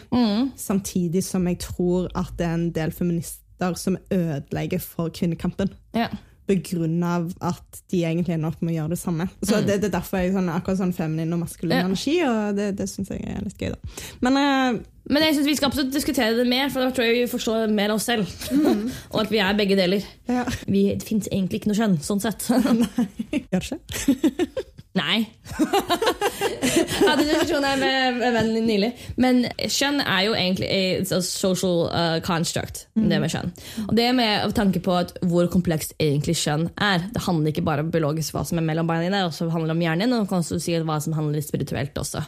Samtidig som jeg tror at det er en del feminister som ødelegger for kvinnekampen. Ja. På grunn av at de egentlig ender opp med å gjøre det samme. Så det, det er derfor jeg sånn, akkurat sånn feminin og maskulin Ja. energi, og det, det syns jeg er litt gøy, da. Men uh, Men jeg synes vi skal absolutt diskutere det mer, for da tror jeg vi forstår mer av oss selv. <laughs> og at vi er begge deler. ja. Vi, fins egentlig ikke noe skjønn, sånn sett. <laughs> Nei, Gjør det ikke? <laughs> Nei. <laughs> jeg hadde en diskusjon her med vennen min nylig. Men kjønn er jo egentlig et social uh, construct. Det med kjønn. Og det med tanke på hvor komplekst egentlig kjønn er. Det handler ikke bare om biologisk hva som er mellom beina dine, det handler om hjernen din, og kan også si hva som handler spirituelt også.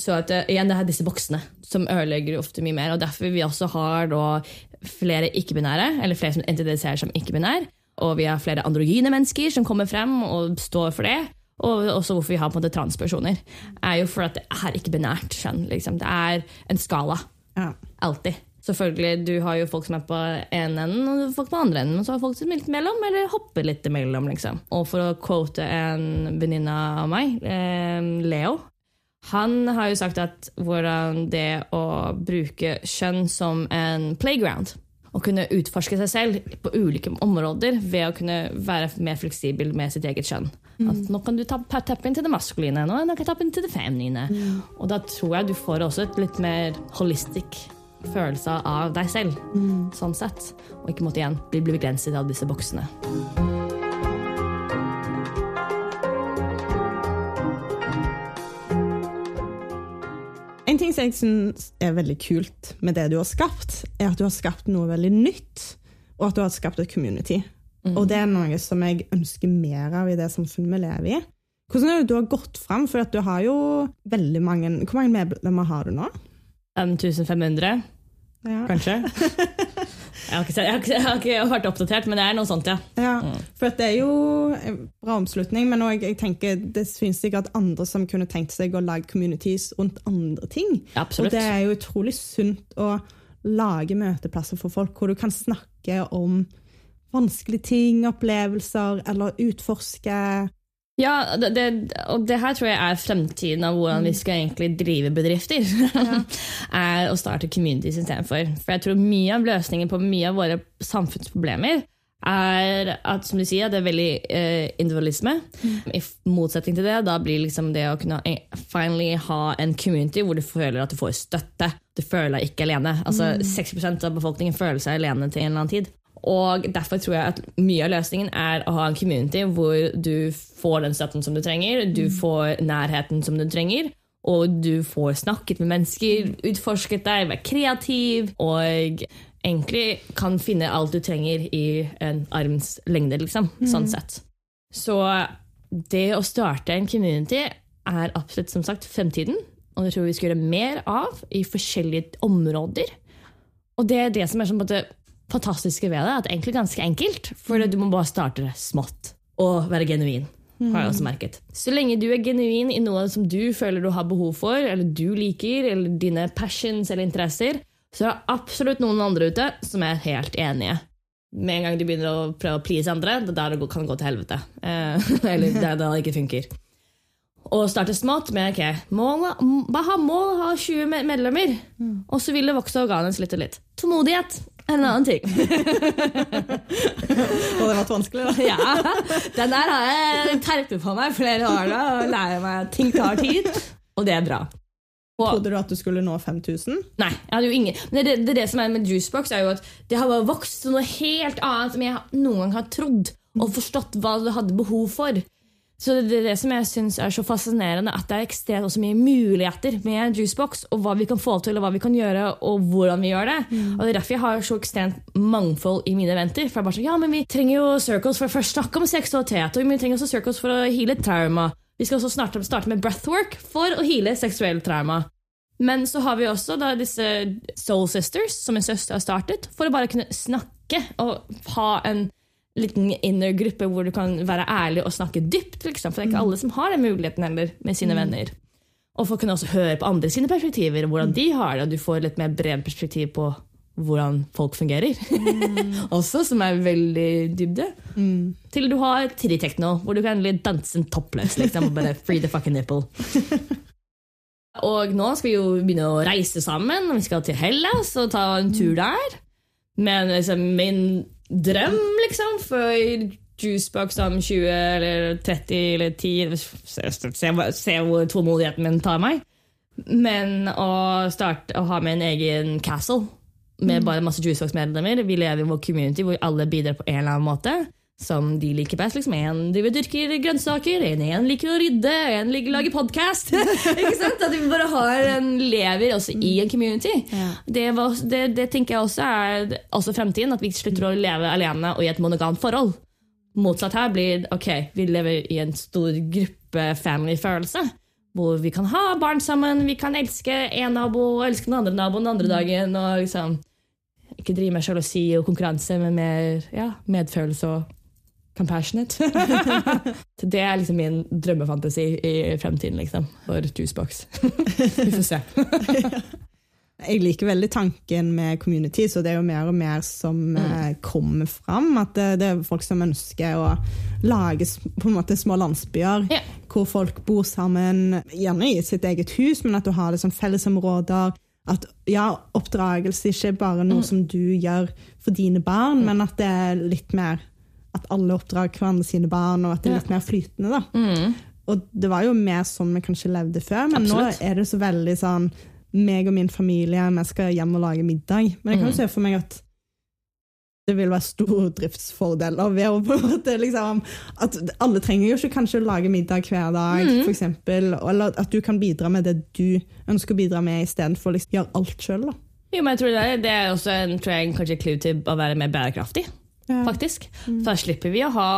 Så at, eh, igjen, det er disse boksene som ødelegger ofte mye mer. og Derfor vi også har da flere ikke-binære, eller flere som identifiserer som ikke-binære. Og vi har flere androgyne mennesker som kommer frem og står for det. Og også hvorfor vi har på en måte transpersoner. er jo for at det er ikke binært kjønn. Liksom. Det er en skala. Ja. Alltid. Selvfølgelig, Du har jo folk som er på ene enden, og folk på andre enden. Men så har folk som er litt mellom, eller hopper litt imellom. Liksom. Og for å quote en venninne av meg, eh, Leo Han har jo sagt at hvordan det å bruke kjønn som en playground å kunne utforske seg selv på ulike områder ved å kunne være mer fleksibel med sitt eget kjønn. At nå kan du ta- tappe inn til det maskuline, nå kan du tappe inn til det feminine. Og da tror jeg du får også et litt mer holistic følelse av deg selv. Sånn sett. Og ikke måtte igjen bli, bli begrenset av disse boksene. En ting som jeg syns er veldig kult med det du har skapt, er at du har skapt noe veldig nytt, og at du har skapt et community. Og det er noe som jeg ønsker mer av i det samfunnet vi lever i. Hvordan er det du har gått fram? For at du har jo veldig mange Hvor mange medlemmer har du nå? Um, 1500, Ja. kanskje? <laughs> Jeg har, ikke, jeg, har ikke, jeg har ikke vært oppdatert, men det er noe sånt, ja. Ja, for at det er jo en bra omslutning, men også, jeg tenker, det finnes sikkert andre som kunne tenkt seg å lage communities rundt andre ting. Ja, Og det er jo utrolig sunt å lage møteplasser for folk hvor du kan snakke om vanskelige ting, opplevelser, eller utforske Ja, det, det, og det her tror jeg er fremtiden av hvordan vi skal egentlig drive bedrifter. <laughs> er å starte communities istedenfor. For jeg tror mye av løsningen på mye av våre samfunnsproblemer er at som du sier, det er veldig eh, individualisme. I motsetning til det, da blir liksom det å kunne eh, finally ha en community hvor du føler at du får støtte. Du føler deg ikke alene. Altså 60% av befolkningen føler seg alene til en eller annen tid. Og Derfor tror jeg at mye av løsningen er å ha en community hvor du får den støtten som du trenger, du får nærheten som du trenger, og du får snakket med mennesker, utforsket deg, vært kreativ, og egentlig kan finne alt du trenger i en arms lengde, liksom. Sånn sett. Så det å starte en community er absolutt som sagt fremtiden, og det tror vi skal gjøre mer av i forskjellige områder. Og det er det som er sånn på en måte fantastiske ved det, at det er egentlig ganske enkelt. For du må bare starte det smått og være genuin. har jeg også merket. Så lenge du er genuin i noe som du føler du har behov for, eller du liker, eller dine passions eller interesser, så er det absolutt noen andre ute som er helt enige. Med en gang du begynner å prøve å please andre, det er der det kan gå til helvete. Eh, <laughs> eller det er da det ikke funker. Og starte smått med ok, målet, bare ha mål, ha 20 med- medlemmer. Og så vil det vokse organisk litt og litt. Tålmodighet en annen ting. Og <laughs> det har vært vanskelig, da. ja, Den der har jeg terpet på meg flere år nå, og lærer meg at ting tar tid. Og det er bra. Og, Trodde du at du skulle nå 5000? nei, jeg hadde jo ingen Men det, det, det som er med Juicebox, er jo at det har bare vokst til noe helt annet som jeg noen gang har trodd og forstått hva du hadde behov for. Så det er det som jeg synes er så fascinerende, at det er ekstremt mye muligheter med Juicebox, og hva vi kan få til, og hva vi kan gjøre, og hvordan vi gjør det. Og det er derfor jeg har så ekstremt mangfold i mine eventer. For jeg bare sånn, ja, men vi trenger jo circles for å først snakke om seksualitet, og vi trenger også circles for å heale trauma. Vi skal også starte, starte med breathwork for å heale seksuell trauma. Men så har vi også da disse Soul Sisters, som en søster har startet, for å bare kunne snakke og ha en liten inner gruppe hvor du kan være ærlig og snakke dypt. Liksom. For det er ikke alle som har den muligheten heller med sine venner. Og å kunne også høre på andre sine perspektiver, hvordan de har det, og du får litt mer bred perspektiv på hvordan folk fungerer. <laughs> også, som er veldig dybde. Til du har tritekno, hvor du kan danse en toppløs. Liksom, og bare free the fucking nipple. <laughs> Og nå skal vi jo begynne å reise sammen. Vi skal til Hellas og ta en tur der. Men liksom, min drøm liksom, for Juicebox om 20 eller 30 eller 10 Se, se, se hvor tålmodigheten min tar meg. Men å starte å ha med en egen castle med bare masse Juicebox-medlemmer. Vi lever i vår community hvor alle bidrar på en eller annen måte. Som de liker best. Liksom. En driver dyrker grønnsaker, en, en liker å rydde, en liker å lage podkast. <laughs> At vi bare har en lever også i en community. Ja. Det, var, det, det tenker jeg også er også fremtiden. At vi slutter å leve alene og i et monogamt forhold. Motsatt her blir ok, vi lever i en stor gruppe family-følelse. Hvor vi kan ha barn sammen, vi kan elske en nabo og elske den andre naboen den andre dagen. og liksom Ikke drive med sjalusi og konkurranse, men mer ja, medfølelse og compassionate. <laughs> Det er liksom min drømmefantasi i fremtiden liksom, for Juicebox. <laughs> vi får se. <laughs> Jeg liker veldig tanken med community, så det er jo mer og mer som mm. kommer fram. At det, det er folk som ønsker å lage på en måte små landsbyer yeah. hvor folk bor sammen, gjerne i sitt eget hus, men at du har det som fellesområder. At ja, oppdragelse ikke er bare noe som du gjør for dine barn, men at det er litt mer at alle oppdrar hverandre sine barn, og at det er litt mer flytende. da. Mm. Og det var jo mer sånn vi kanskje levde før, men Absolutt. nå er det så veldig sånn meg og min familie, vi skal hjem og lage middag. Men jeg kan jo Mm. se for meg at det vil være stordriftsfordeler ved å på en måte liksom At alle trenger jo ikke kanskje å lage middag hver dag, Mm. for eksempel. Eller at du kan bidra med det du ønsker å bidra med, istedenfor å liksom gjøre alt sjøl. Jo, men jeg tror det, er, det er også en tror jeg, kanskje clue til å være mer bærekraftig. Faktisk. Mm. da slipper vi å ha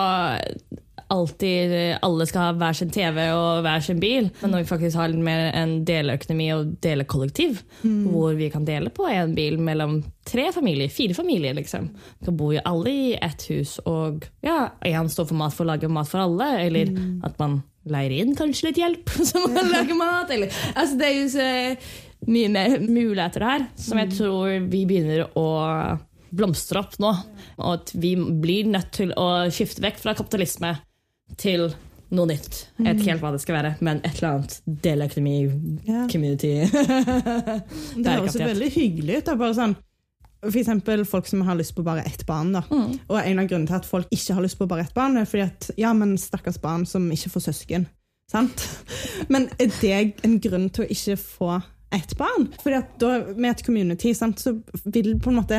alltid Alle skal ha hver sin TV og hver sin bil. Men når vi faktisk har litt mer en deleøkonomi og delekollektiv, hvor vi kan dele på en bil mellom tre familier, fire familier, liksom. Vi kan bo i alle i ett hus, og ja, én står for mat for å lage mat for alle, eller at man leier inn kanskje litt hjelp <laughs> som kan lage mat, eller Altså, det er jo så mye mer muligheter her, som jeg tror vi begynner å blomstre opp nå. Og at vi blir nødt til å skifte vekk fra kapitalisme til noe nytt. Jeg vet ikke helt hva det skal være, men et eller annet deleøkonomi, Ja. community. <laughs> Det høres veldig hyggelig ut. Bare sånn, eksempel folk som har lyst på bare ett barn. Da. Mm. Og en av grunnene til at folk ikke har lyst på bare ett barn, er fordi at ja, men stakkars barn som ikke får søsken. Sant? <laughs> Men er det en grunn til å ikke få ett barn? Fordi at da, med et community sant, så vil på en måte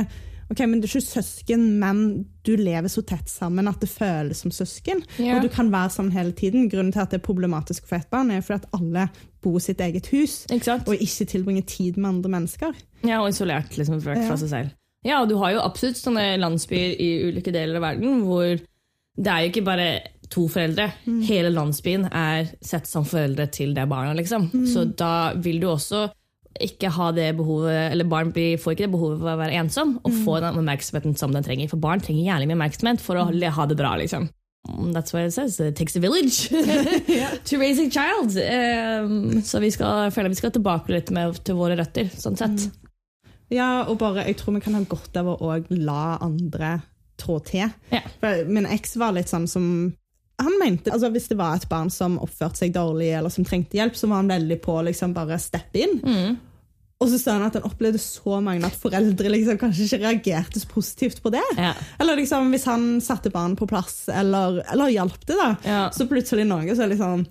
Ok, men Du er ikke søsken, men du lever så tett sammen at det føles som søsken. Ja. Og du kan være sammen hele tiden. Grunnen til at det er problematisk for ett barn, er fordi at alle bor i sitt eget hus Ikke og ikke tilbringer tid med andre mennesker. Ja, og isolert liksom, Ja. fra seg selv. Ja, og du har jo absolutt sånne landsbyer i ulike deler av verden hvor det er jo ikke bare to foreldre. Hele landsbyen er sett som foreldre til det barna, liksom. Så da vil du også ikke ha det behovet, eller barn blir, får ikke det behovet for å være ensom, og få den oppmerksomheten som den trenger. For barn trenger gjerne mye oppmerksomhet for å ha det bra, liksom. That's what it says. It takes a village <laughs> to raise a child. Um, så vi skal, føler vi skal tilbake litt med, til våre røtter, sånn sett. Ja, og bare, jeg tror vi kan ha godt av å la andre trå til. Ja. For min eks var litt sånn som han mente, altså Hvis det var et barn som oppførte seg dårlig eller som trengte hjelp, så var han veldig på å liksom bare steppe inn. Mm. Og så sa han at han opplevde så mange at foreldre liksom kanskje ikke reagerte så positivt på det. Ja. Eller liksom hvis han satte barnet på plass, eller, eller hjalp det, da. Ja. Så plutselig noe så er det liksom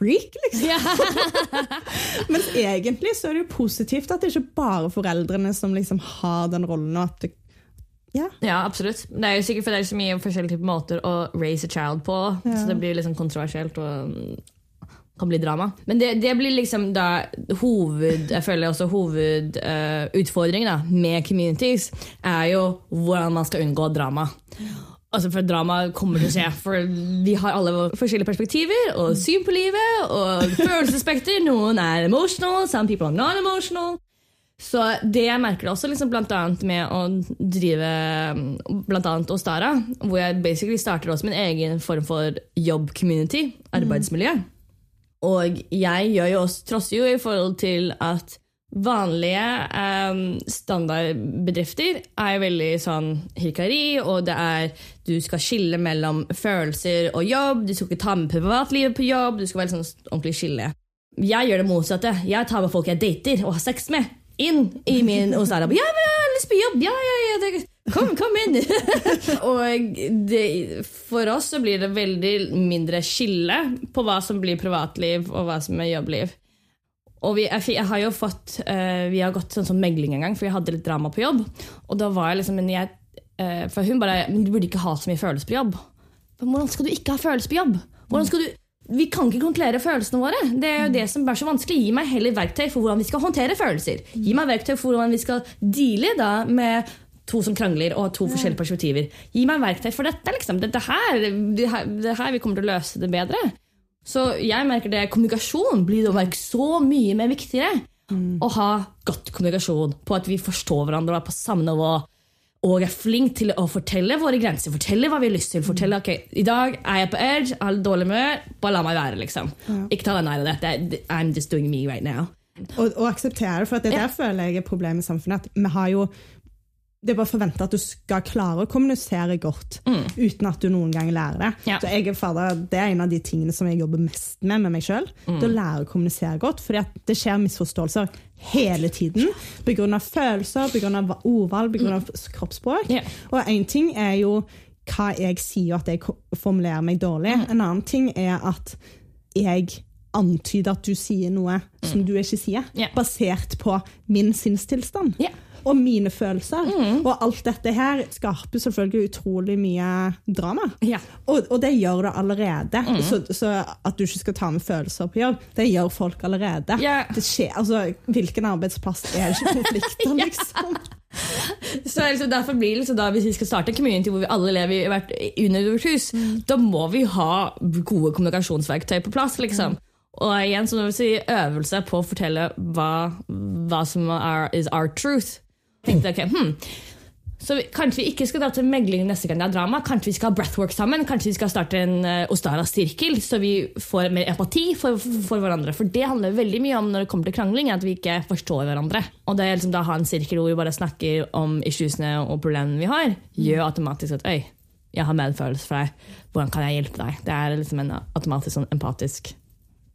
freak, liksom. <laughs> Mens egentlig så er det jo positivt at det ikke bare er foreldrene som liksom har den rollen. og at det, ja. Ja, absolutt. Det er jo sikkert for det er så mye forskjellige typer måter å raise a child på, så det blir liksom kontroversielt og mm, kan bli drama. Men det, det blir liksom da hoved, jeg føler også hovedutfordringen uh, med communities er jo hvordan man skal unngå drama. Altså For drama kommer til å skje, for vi har alle forskjellige perspektiver og syn på livet og følelsesspekter. Noen er emotional, some people are non-emotional. Så det jeg merker også liksom annet med å drive mm, blant annet Ostara, hvor jeg basically starter også min egen form for jobb-community, arbeidsmiljø. Og jeg gjør jo også, trosser jo i forhold til at vanlige um, standardbedrifter er veldig sånn hierarki, og det er du skal skille mellom følelser og jobb, du skal ikke ta med privatlivet på jobb, du skal være sånn ordentlig skille. Jeg gjør det motsatte. Jeg tar med folk jeg dater og har sex med, inn i min og det bare, Ja, men jeg har lyst på jobb! Ja, ja, ja, kom, kom inn! <laughs> og det, for oss så blir det veldig mindre skille på hva som blir privatliv og hva som er jobbliv. Og vi, jeg, har jo fått uh, Vi har gått sånn som megling en gang, for jeg hadde litt drama på jobb. Og da var jeg liksom jeg, uh, For hun bare Men du burde ikke ha så mye følelser på jobb. Men hvordan skal du ikke ha følelser på jobb? Hvordan skal du vi kan ikke kontrollere følelsene våre. Det er jo det som er så vanskelig. Gi meg heller verktøy for hvordan vi skal håndtere følelser. Gi meg verktøy for hvordan vi skal deale da med to som krangler og to forskjellige perspektiver. Gi meg verktøy for dette. liksom. Dette her, det her, det her vi kommer til å løse det bedre. Så jeg merker det kommunikasjon blir da så mye mer viktigere. Å ha godt kommunikasjon på at vi forstår hverandre og er på samme nivå. Og er flink til å fortelle våre grenser, fortelle hva vi har lyst til. fortelle, ok, I dag er jeg på edge, har litt dårlig humør, bare la meg være. liksom. Ikke ta deg nær av dette. I'm just doing me right now. Og, og akseptere for at det Ja. der føler jeg er problemet i samfunnet. At vi har jo det er bare forventa at du skal klare å kommunisere godt uten at du noen gang lærer det. Ja. Så jeg er fader, Det er en av de tingene som jeg jobber mest med med meg sjøl. Det å lære å kommunisere godt. For det skjer misforståelser hele tiden. Pga. følelser, pga. ordvalg, pga. kroppsspråk. Yeah. Og én ting er jo hva jeg sier, at jeg formulerer meg dårlig. Mm. En annen ting er at jeg antyder at du sier noe som du ikke sier, yeah. Basert på min sinnstilstand. Ja. Og mine følelser. Mm. Og alt dette her skaper selvfølgelig utrolig mye drama. Ja. Og, og det gjør det allerede. Mm. Så, så at du ikke skal ta med følelser på jobb, det gjør folk allerede. Ja. Det skjer, altså, hvilken arbeidsplass er det ikke konflikter, <laughs> liksom? <laughs> Så liksom, Derfor blir det da, Hvis vi skal starte en community hvor vi alle lever i hvert, under vårt hus, da må vi ha gode kommunikasjonsverktøy på plass. liksom. Og igjen så må vi si øvelse på å fortelle hva, hva som er is our truth. Tenkte, ok, hmm. Så vi, Kanskje vi ikke skal dra til megling neste gang det er drama. Kanskje vi skal ha breathwork sammen. Kanskje vi skal starte en uh, Ostara-sirkel, så vi får mer empati for, for hverandre. For det handler veldig mye om når det kommer til krangling, at vi ikke forstår hverandre. Og det er liksom da å ha en sirkel hvor vi bare snakker om issuesene og problemene vi har, gjør automatisk at øy, jeg har medfølelse for deg. Hvordan kan jeg hjelpe deg? Det er liksom en automatisk sånn empatisk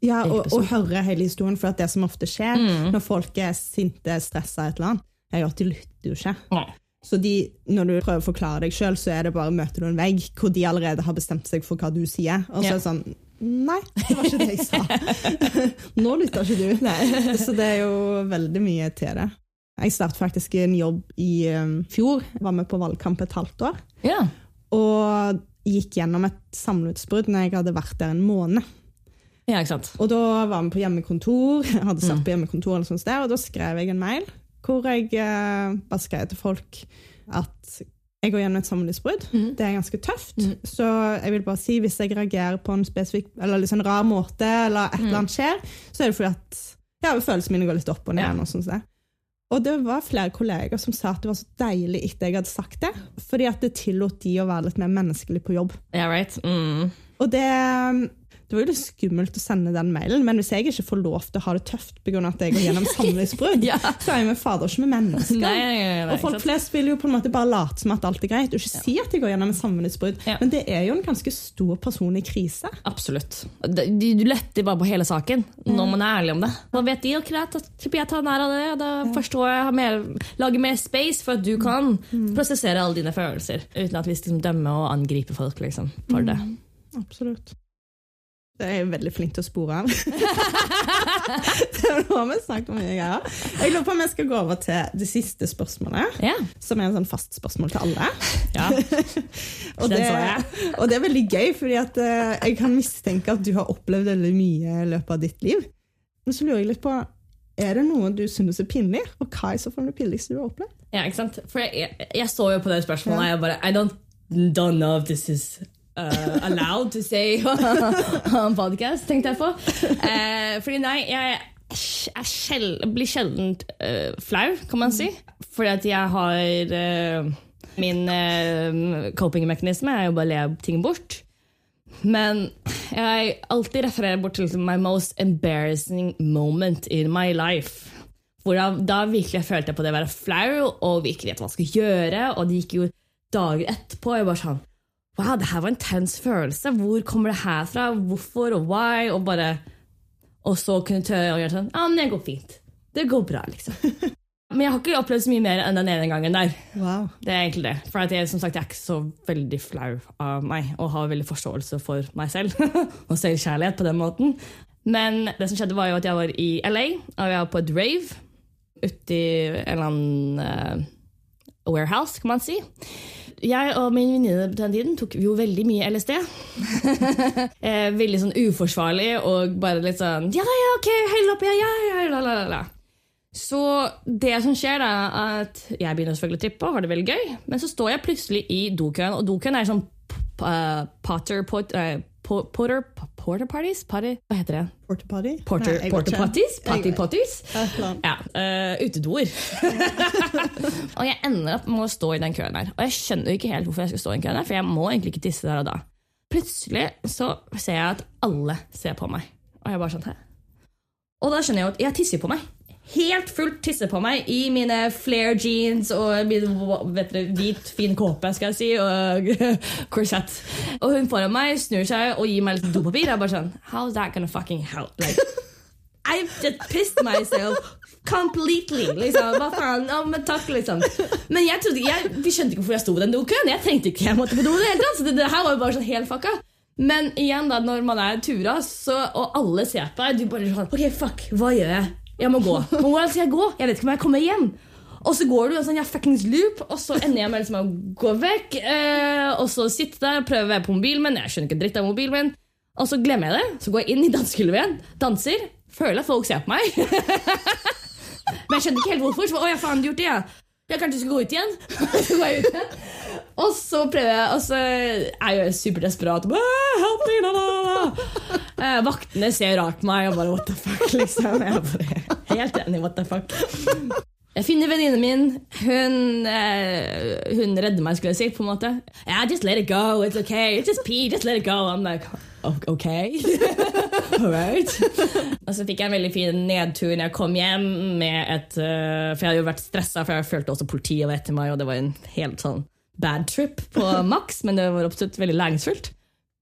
Ja, og, og høre hele historien, for at det som ofte skjer når folk er sinte, stressa, et eller annet, at de lytter jo ikke. Så de, når du prøver å forklare deg sjøl, så er det bare møter du en vegg hvor de allerede har bestemt seg for hva du sier. Og så Ja. er det sånn Nei, det var ikke det jeg sa. <laughs> Nå lytter ikke du. <laughs> Så det er jo veldig mye til det. Jeg startet faktisk en jobb i um, fjor. Var med på valgkamp et halvt år. Ja. Og gikk gjennom et samleutsbrudd når jeg hadde vært der en måned. ja? Og da var vi på hjemmekontor, jeg hadde satt på hjemmekontor eller sånt og da skrev jeg en mail hvor jeg eh, bare skrev til folk at jeg går gjennom et samlivsbrudd. Det er ganske tøft. Så jeg vil bare si, hvis jeg reagerer på en spesifikk, eller liksom sånn rar måte, eller et eller annet skjer, så er det fordi at ja, følelsene mine går litt opp og ned. Ja. Og, sånt der. og det var flere kolleger som sa at det var så deilig etter jeg hadde sagt det, fordi at det tillot de å være litt mer menneskelig på jobb. Ja, right? Mm. Og det, det var jo litt skummelt å sende den mailen, men hvis jeg ikke får lov til å ha det tøft pga. at jeg går gjennom samlivsbrudd, <laughs> Ja. så er med fader ikke med mennesker. Nei, nei, nei, og folk flest vil jo på en måte bare late som at alt er greit, og ikke si at de går gjennom en samlivsbrudd. Ja. Men det er jo en ganske stor personlig krise. Absolutt. Du letter bare på hele saken når man er ærlig om det. Da vet de ok, da slipper jeg ta nær av det. og Da forstår jeg, mer, lager mer space for at du kan prosessere alle dine følelser. Uten at vi skal liksom, dømme og angripe folk liksom, for det. Absolutt. Det er jeg veldig flink til å spore av. <laughs> det har vi snakket om mye greier. Jeg lurer på om jeg skal gå over til det siste spørsmålet, Ja. som er en sånn fast spørsmål til alle. ja. <laughs> Og det, og det er veldig gøy, fordi at eh, jeg kan mistenke at du har opplevd veldig mye i løpet av ditt liv. Men så lurer jeg litt på, er det noe du synes er pinlig, og hva er så fall det pinligste du har opplevd? Ja, ikke sant? For jeg, jeg, jeg så jo på det spørsmålet, og jeg bare I don't, don't know if this is uh, allowed to say <laughs> on podcast, tenkte jeg på. Uh, fordi nei, jeg jeg sjel, blir sjelden uh, flau, kan man si. Fordi at jeg har eh, Min coping-mekanisme er jo bare å le ting bort. Men jeg alltid refererer bort til my most embarrassing moment in my life. Hvor da, da virkelig følte jeg på det å være flau og virkelig vet hva jeg skal gjøre. Og det gikk jo dager etterpå. Jeg bare sånn Wow, det her var en tens følelse. Hvor kommer det her fra? Hvorfor og why? Og bare Og så kunne tørre å gjøre sånn Ja, men det går fint. Det går bra, liksom. <laughs> Men jeg har ikke opplevd så mye mer enn den ene gangen der. Wow. Det er egentlig det. For jeg, som sagt, jeg er ikke så veldig flau av meg, og har veldig forståelse for meg selv. <laughs> og selvkjærlighet på den måten. Men det som skjedde var jo at jeg var i LA, og jeg var på et rave. Uti en eller annen eh, warehouse, kan man si. Jeg og min venninne på den tiden tok jo veldig mye LSD. <laughs> eh, veldig sånn uforsvarlig og bare litt sånn Ja, ja, ok, hell opp, ja, ja, ja, la, la, la. Så det som skjer da, at jeg begynner selvfølgelig å trippe og har det veldig gøy, men så står jeg plutselig i dokøen, og dokøen er sånn uh, potter, pot, uh, po- porter, porter parties? Party? Hva heter det? Porter party? Porter, Nei, porter parties? Party potties? Ja, uh, utedoer. <laughs> og jeg ender opp med å stå i den køen her. Og jeg skjønner ikke helt hvorfor jeg skal stå i den køen her, for jeg må egentlig ikke tisse der og da. Plutselig så ser jeg at alle ser på meg. Og jeg bare sånn her. Og da skjønner jeg at jeg tisser på meg. Helt fullt tisser på meg i mine flare jeans og min vet dere, hvit, fin kåpe, skal jeg si, og <laughs> korsett. Og hun foran meg snur seg og gir meg litt dopapir. Jeg bare sånn How's that gonna fucking help? Like, <laughs> I've just pissed myself completely. Liksom. Hva faen? Oh, men takk, liksom. Men jeg trodde, jeg, vi skjønte ikke hvorfor jeg sto i den dokøen. Jeg tenkte ikke jeg måtte på do det hele tatt. Så det, det her var jo bare sånn helt fucka. Men igjen, da, når man er tura, så, og alle ser på deg, du bare sånn Ok, fuck, hva gjør jeg? Jeg må gå. Men hvordan skal jeg gå? Jeg vet ikke om jeg kommer hjem. Og så går du en sånn ja, fuckings loop, og så ender jeg med liksom å gå vekk. Eh, og så sitte der og prøve å være på mobilen min. Jeg skjønner ikke dritt av mobilen min. Og så glemmer jeg det. Så går jeg inn i dansegulvet igjen, danser, føler at folk ser på meg. <laughs> Men jeg skjønner ikke helt hvorfor. Så, å, ja, faen, du gjort det, ja. Jeg kanskje skal gå ut igjen. <laughs> så går jeg ut igjen. Og så prøver jeg, og så er jeg superdesperat. og bare, «Ah, Help me, la, la, la. Eh, vaktene ser rart på meg og bare what the fuck, liksom. Jeg bare helt enig, what the fuck. Jeg finner venninnen min. Hun, eh, hun redder meg, skulle jeg si. på en måte. Yeah, just let it go. It's okay. It's just pee. Just let it go. I'm like, ok. <laughs> All right. Og så fikk jeg en veldig fin nedtur når jeg kom hjem. med et, uh, For jeg hadde jo vært stressa, for jeg følte også politiet var etter meg. Og det var en helt sånn bad trip på maks, men det var absolutt veldig læringsfullt.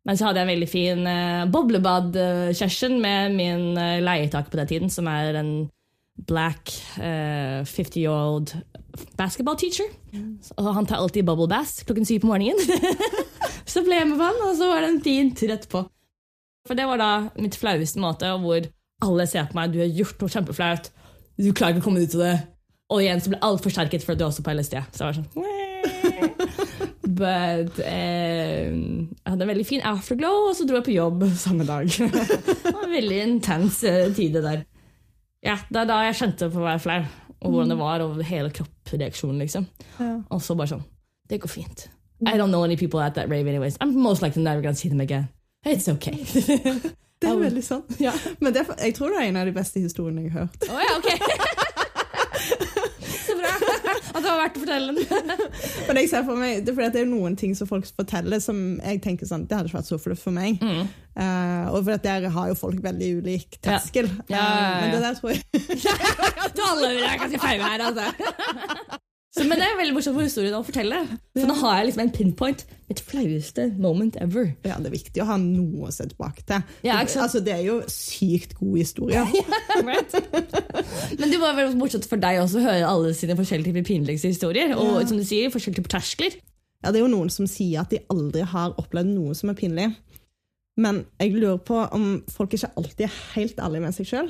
Men så hadde jeg en veldig fin uh, boblebad-session med min uh, leietak på den tiden, som er en black uh, 50-year-old basketball teacher. Og han tar alltid bubble bass klokken syv på morgenen. <laughs> så ble jeg med på han, og så var det en fin tur etterpå. For det var da mitt flaueste måte, hvor alle ser på meg, du har gjort noe kjempeflaut, du klarer ikke å komme ut av det. Og igjen så ble alt forsterket for at du er også på LSD. Så jeg var sånn <laughs> Eh, jeg hadde en veldig fin afterglow, og så dro jeg på jobb <laughs> samme dag. <laughs> det var en veldig intens eh, tid, det der. Ja, Det er da jeg skjønte på å være flau, og hvordan det var, og hele kroppsreaksjonen. liksom. Ja. Og så bare sånn Det går fint. I don't know any people at that rave anyways. I'm most likely never gonna see them again. It's okay. <laughs> Det er veldig sant. Ja. Men det, jeg tror det er en av de beste historiene jeg har hørt. Oh, ja, ok. At det var verdt å fortelle den. <laughs> Men jeg ser for meg, det er fordi at det er noen ting som folk forteller som jeg tenker sånn, det hadde ikke vært så fluft for meg. Mm. Uh, og for at der har jo folk veldig ulik terskel. Ja. Ja, ja. Eh, men det der tror jeg <laughs> Du alle vil ganske feil her, altså. <laughs> Så, men det er veldig morsomt for historien å fortelle. For nå har jeg liksom en pinpoint. Mitt flaueste moment ever. ja, det er viktig å ha noe å se tilbake til. Ja, altså, det er jo sykt god historie. <laughs> Right? Men det var veldig morsomt for deg også å høre alle sine forskjellige typer pinligste historier. Og Ja. som du sier, forskjellige typer terskler. Ja, det er jo noen som sier at de aldri har opplevd noe som er pinlig. Men jeg lurer på om folk ikke alltid er helt ærlige med seg sjøl.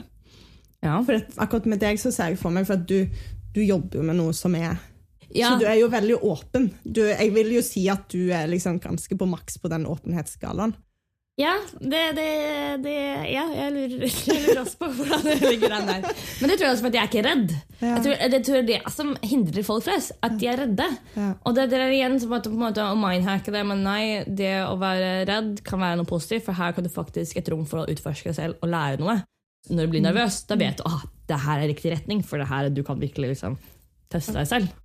Ja. For akkurat med deg så ser jeg for meg, for at du, du jobber jo med noe som er Ja. Så du er jo veldig åpen. Du, jeg vil jo si at du er liksom ganske på maks på den åpenhetsskalaen. Ja, det, det, det Ja, jeg lurer, <laughs> jeg lurer også på hvordan det ligger an der. Men det tror jeg også for at jeg er ikke redd. Ja. Jeg tror, det tror jeg er det som hindrer folk flest. At de er redde. Ja. Og det, er igjen på en måte, å mindhacke det, men nei, det å være redd kan være noe positivt, for her kan du faktisk et rom for å utforske deg selv og lære noe. Når du blir nervøs, da vet du at ah, det her er riktig retning, for det her du kan virkelig liksom, teste deg selv.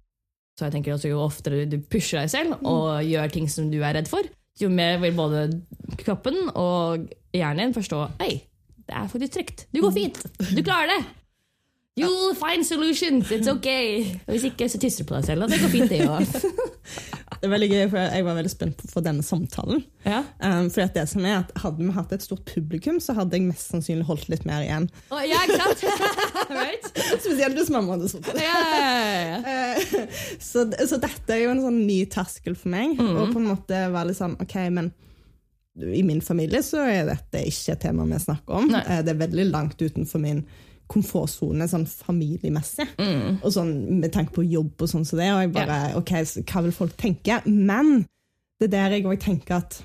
Så jeg tenker også Jo oftere du pusher deg selv og gjør ting som du er redd for, jo mer vil både kroppen og hjernen din forstå Hei, det er faktisk trygt. Du går fint. Du klarer det. You'll find solutions. It's okay. Og hvis ikke, så tisser du på deg selv. Og det går fint, det òg. <laughs> Det er veldig gøy, for Jeg var veldig spent på for denne samtalen. Ja. Um, for det som er at Hadde vi hatt et stort publikum, så hadde jeg mest sannsynlig holdt litt mer igjen. Oh, ja, sant? <laughs> right? Spesielt hvis mamma hadde sittet Ja, ja, ja. <laughs> Eh, så, så dette er jo en sånn ny terskel for meg. Mm. Og på en måte var litt sånn OK, men i min familie så er dette ikke et tema vi snakker om. Nei. Eh, Det er veldig langt utenfor min komfortsone sånn familiemessig. Mm. Og sånn med tanke på jobb og sånn som det. Og jeg bare OK, så hva vil folk tenke? Men det er der jeg òg tenker at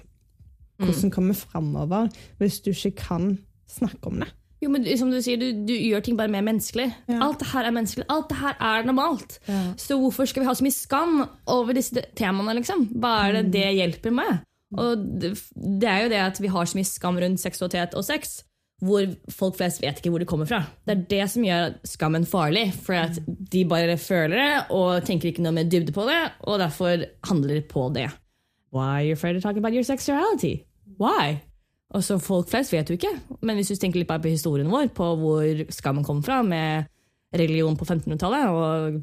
Mm. hvordan kommer vi framover hvis du ikke kan snakke om det? Jo, men som du sier, du, du gjør ting bare mer menneskelig. Ja. Alt det her er menneskelig. Alt det her er normalt. Ja. Så hvorfor skal vi ha så mye skam over disse temaene, liksom? Hva er det det hjelper med? Og det, det er jo det at vi har så mye skam rundt seksualitet og sex, hvor folk flest vet ikke hvor det kommer fra. Det er det som gjør skammen farlig, for at de bare føler det og tenker ikke noe mer dybde på det, og derfor handler på det. Why are you afraid to talk about your sexuality? Why? Og så Folk flest vet jo ikke, men hvis du tenker litt på historien vår, på hvor skammen kom fra med religion på 1500-tallet, og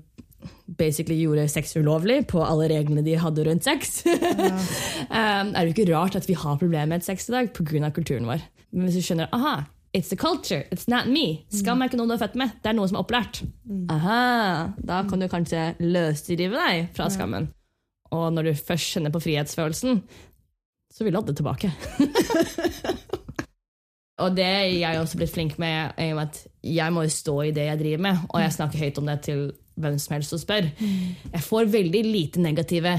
basically gjorde sex ulovlig på alle reglene de hadde rundt sex, <laughs> um, er det jo ikke rart at vi har problemer med sex i dag pga. kulturen vår. Men hvis du skjønner aha, It's the culture, it's not me. Skam er ikke noe du er født med, det er noe som er opplært. Aha, Da kan du kanskje løsrive deg fra skammen. Og når du først kjenner på frihetsfølelsen, så vil du ha det tilbake. <laughs> og det er jeg også blitt flink med, er at jeg må jo stå i det jeg driver med, og jeg snakker høyt om det til hvem som helst og spør. Jeg får veldig lite negative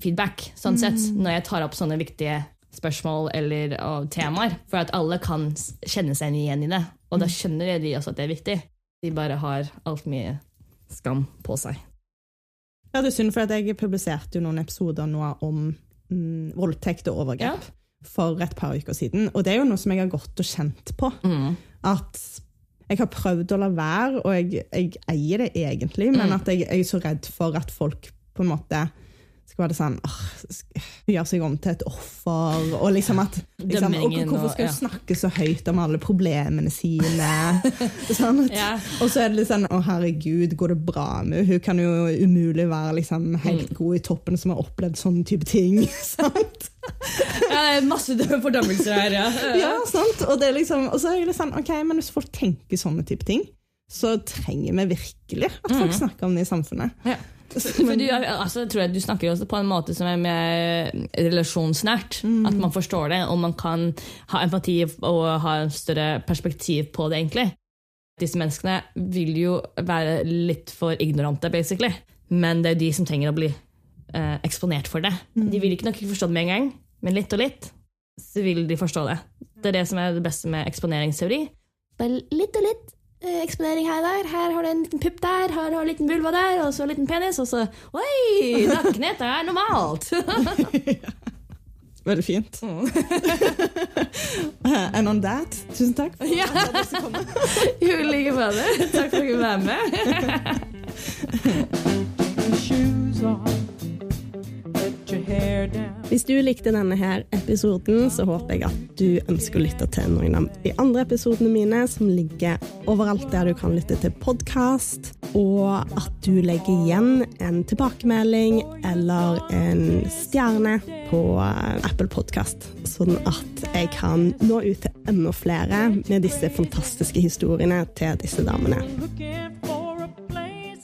feedback sånn sett, når jeg tar opp sånne viktige spørsmål eller og temaer, for at alle kan kjenne seg igjen i det. Og da skjønner de også at det er viktig. De bare har altfor mye skam på seg. Ja, det er synd, for at jeg publiserte jo noen episoder nå om mm, voldtekt og overgrep for et par uker siden. Og det er jo noe som jeg har gått og kjent på. Mm. At jeg har prøvd å la være, og jeg, jeg eier det egentlig, men at jeg, jeg er så redd for at folk på en måte skal være sånn åh, Gjøre seg om til et offer. Og liksom at liksom, og Hvorfor skal ja. snakke så høyt om alle problemene sine? <laughs> sånn at, Ja. Og så er det litt sånn Å, herregud, går det bra med henne? Hun kan jo umulig være liksom, Mm. helt god i toppen som har opplevd sånne type ting. <laughs> sant? Ja, det er masse fordømmelser her, ja. <laughs> Ja, sant? Og, det er liksom, og så er det sånn, ok, men hvis folk tenker sånne type ting, så trenger vi virkelig at folk snakker om det i samfunnet. Ja. <laughs> For du, altså, tror jeg du snakker også på en måte som er mer relasjonsnært. At man forstår det, og man kan ha empati og ha en større perspektiv på det, egentlig. Disse menneskene vil jo være litt for ignorante, basically. Men det er de som trenger å bli eh, eksponert for det. De vil ikke nok ikke forstå det med en gang, men litt og litt så vil de forstå det. Det er det som er det beste med eksponeringsteori. Bare litt og litt eksponering her og der. Her har du en liten pupp der, her har du en liten vulva der, og så en liten penis, og så Oi! Nakkenhet er normalt! <laughs> Veldig fint. <laughs> And on that, tusen takk. For Ja. <laughs> i like måte. Takk for at du var med. Hvis du likte denne her episoden, så håper jeg at du ønsker å lytte til noen av de andre episodene mine, som ligger overalt der du kan lytte til podkast, og at du legger igjen en tilbakemelding eller en stjerne på eh, Apple Podkast, sånn at jeg kan nå ut til enda flere med disse fantastiske historiene til disse damene.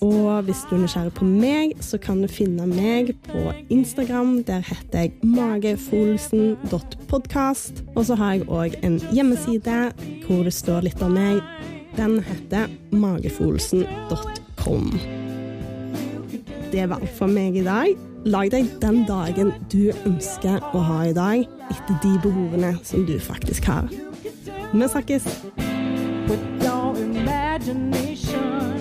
Og hvis du er nysgjerrig på meg, så kan du finne meg på Instagram. Der heter jeg magefolsen.podkast. Og så har jeg òg en hjemmeside hvor det står litt om meg. Den heter magefolsen.com. Det var alt for meg i dag. Lag deg den dagen du ønsker å ha i dag, etter de behovene som du faktisk har. Vi snakkes! Put your imagination